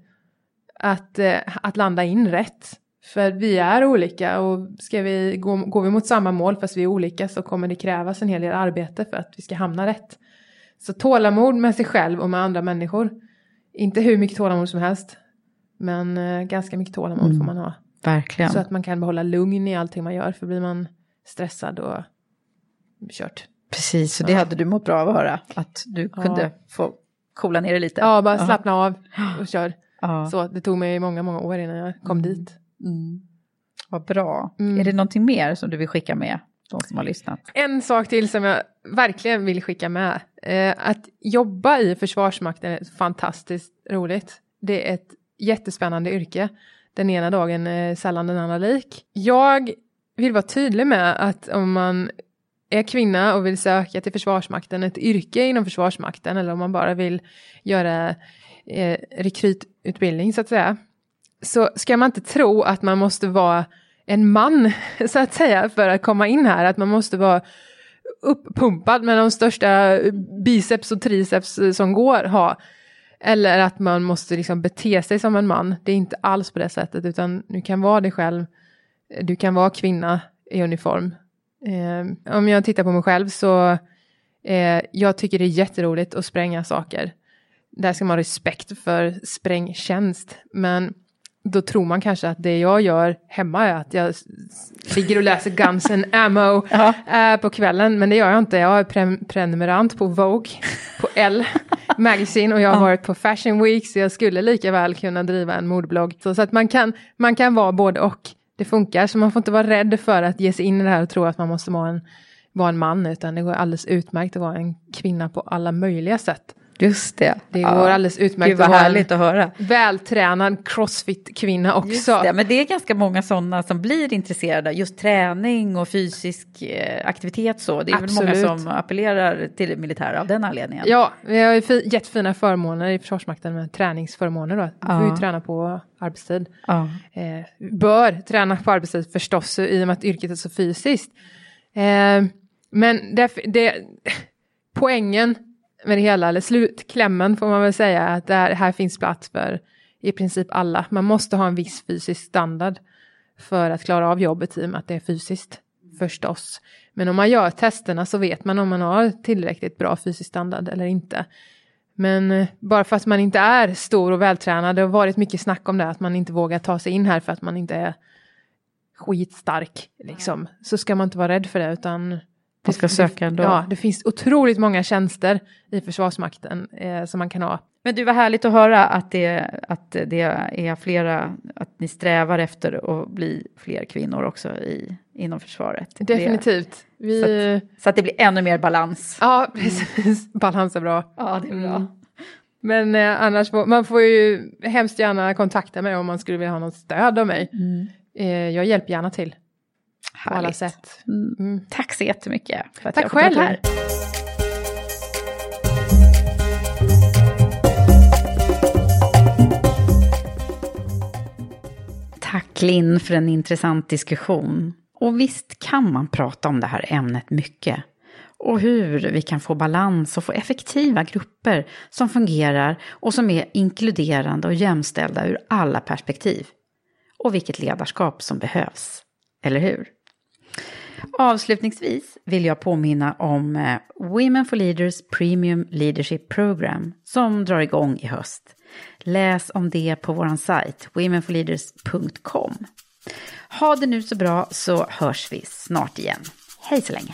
att, eh, att landa in rätt. För vi är olika och ska vi, gå, går vi mot samma mål fast vi är olika så kommer det krävas en hel del arbete för att vi ska hamna rätt. Så tålamod med sig själv och med andra människor. Inte hur mycket tålamod som helst. Men eh, ganska mycket tålamod Mm. får man ha. Verkligen. Så att man kan behålla lugn i allting man gör. För blir man stressad och kört. Precis, och det Ja. hade du mått bra av att höra. Att du Ja. kunde få coola ner det lite. Ja, bara slappna av och kör. Ja. Så det tog mig många, många år innan jag kom dit. Mm. Vad bra. Mm. Är det någonting mer som du vill skicka med de som har lyssnat? En sak till som jag verkligen vill skicka med. Eh, att jobba i Försvarsmakten är fantastiskt roligt. Det är ett jättespännande yrke. Den ena dagen är sällan den andra lik. Jag vill vara tydlig med att om man är kvinna och vill söka till Försvarsmakten, ett yrke inom Försvarsmakten eller om man bara vill göra eh, rekrytutbildning så att säga. Så ska man inte tro att man måste vara en man så att säga för att komma in här. Att man måste vara uppumpad med de största biceps och triceps eh, som går ha. Eller att man måste liksom bete sig som en man. Det är inte alls på det sättet utan du kan vara dig själv. Du kan vara kvinna i uniform. Eh, om jag tittar på mig själv så eh, jag tycker det är jätteroligt att spränga saker. Där ska man ha respekt för sprängtjänst. Men då tror man kanske att det jag gör hemma är att jag ligger och läser Guns and Ammo eh, på kvällen. Men det gör jag inte. Jag är pre- prenumerant på Vogue, på L Magazine och jag har varit på Fashion Week så jag skulle lika väl kunna driva en modeblogg. Så, så att man kan, man kan vara både och. Det funkar så man får inte vara rädd för att ge sig in i det här och tro att man måste vara en, vara en man utan det går alldeles utmärkt att vara en kvinna på alla möjliga sätt. Just det. Det går alldeles utmärkt Gud vad att härligt att höra. vältränad crossfit-kvinna också. Det, men det är ganska många sådana som blir intresserade. Just träning och fysisk eh, aktivitet så. Det är Absolut. många som appellerar till det militära av den anledningen. Ja, vi har ju fi- jättefina förmåner i Försvarsmakten med träningsförmåner då. Vi får ju Ja. träna på arbetstid. Ja. Eh, bör träna på arbetstid förstås i och med att yrket är så fysiskt. Eh, men det, det, poängen med det hela, eller slutklämmen får man väl säga, att det här, här finns plats för i princip alla. Man måste ha en viss fysisk standard för att klara av jobbet i och med att det är fysiskt förstås. Men om man gör testerna så vet man om man har tillräckligt bra fysisk standard eller inte. Men eh, bara för att man inte är stor och vältränad, det har varit mycket snack om det, att man inte vågar ta sig in här för att man inte är skitstark, liksom. Så ska man inte vara rädd för det, utan Man ska söka ändå. Ja, det finns otroligt många tjänster i Försvarsmakten eh, som man kan ha. Men du, var härligt att höra att det, att det är flera, att ni strävar efter att bli fler kvinnor också i, inom försvaret. Definitivt. Vi... Så, att, så att det blir ännu mer balans. Ja, precis. Balans är bra. Ja, det är bra. Mm. Men eh, annars får man får ju hemskt gärna kontakta mig om man skulle vilja ha något stöd av mig. Mm. Eh, jag hjälper gärna till. På alla sätt. Mm. Tack så jättemycket för att Tack jag har fått vara själv. här. Tack Linn för en intressant diskussion. Och visst kan man prata om det här ämnet mycket. Och hur vi kan få balans och få effektiva grupper som fungerar och som är inkluderande och jämställda ur alla perspektiv. Och vilket ledarskap som behövs. Eller hur? Avslutningsvis vill jag påminna om eh, Women for Leaders Premium Leadership Program som drar igång i höst. Läs om det på vår sajt womenforleaders.com. Ha det nu så bra så hörs vi snart igen. Hej så länge!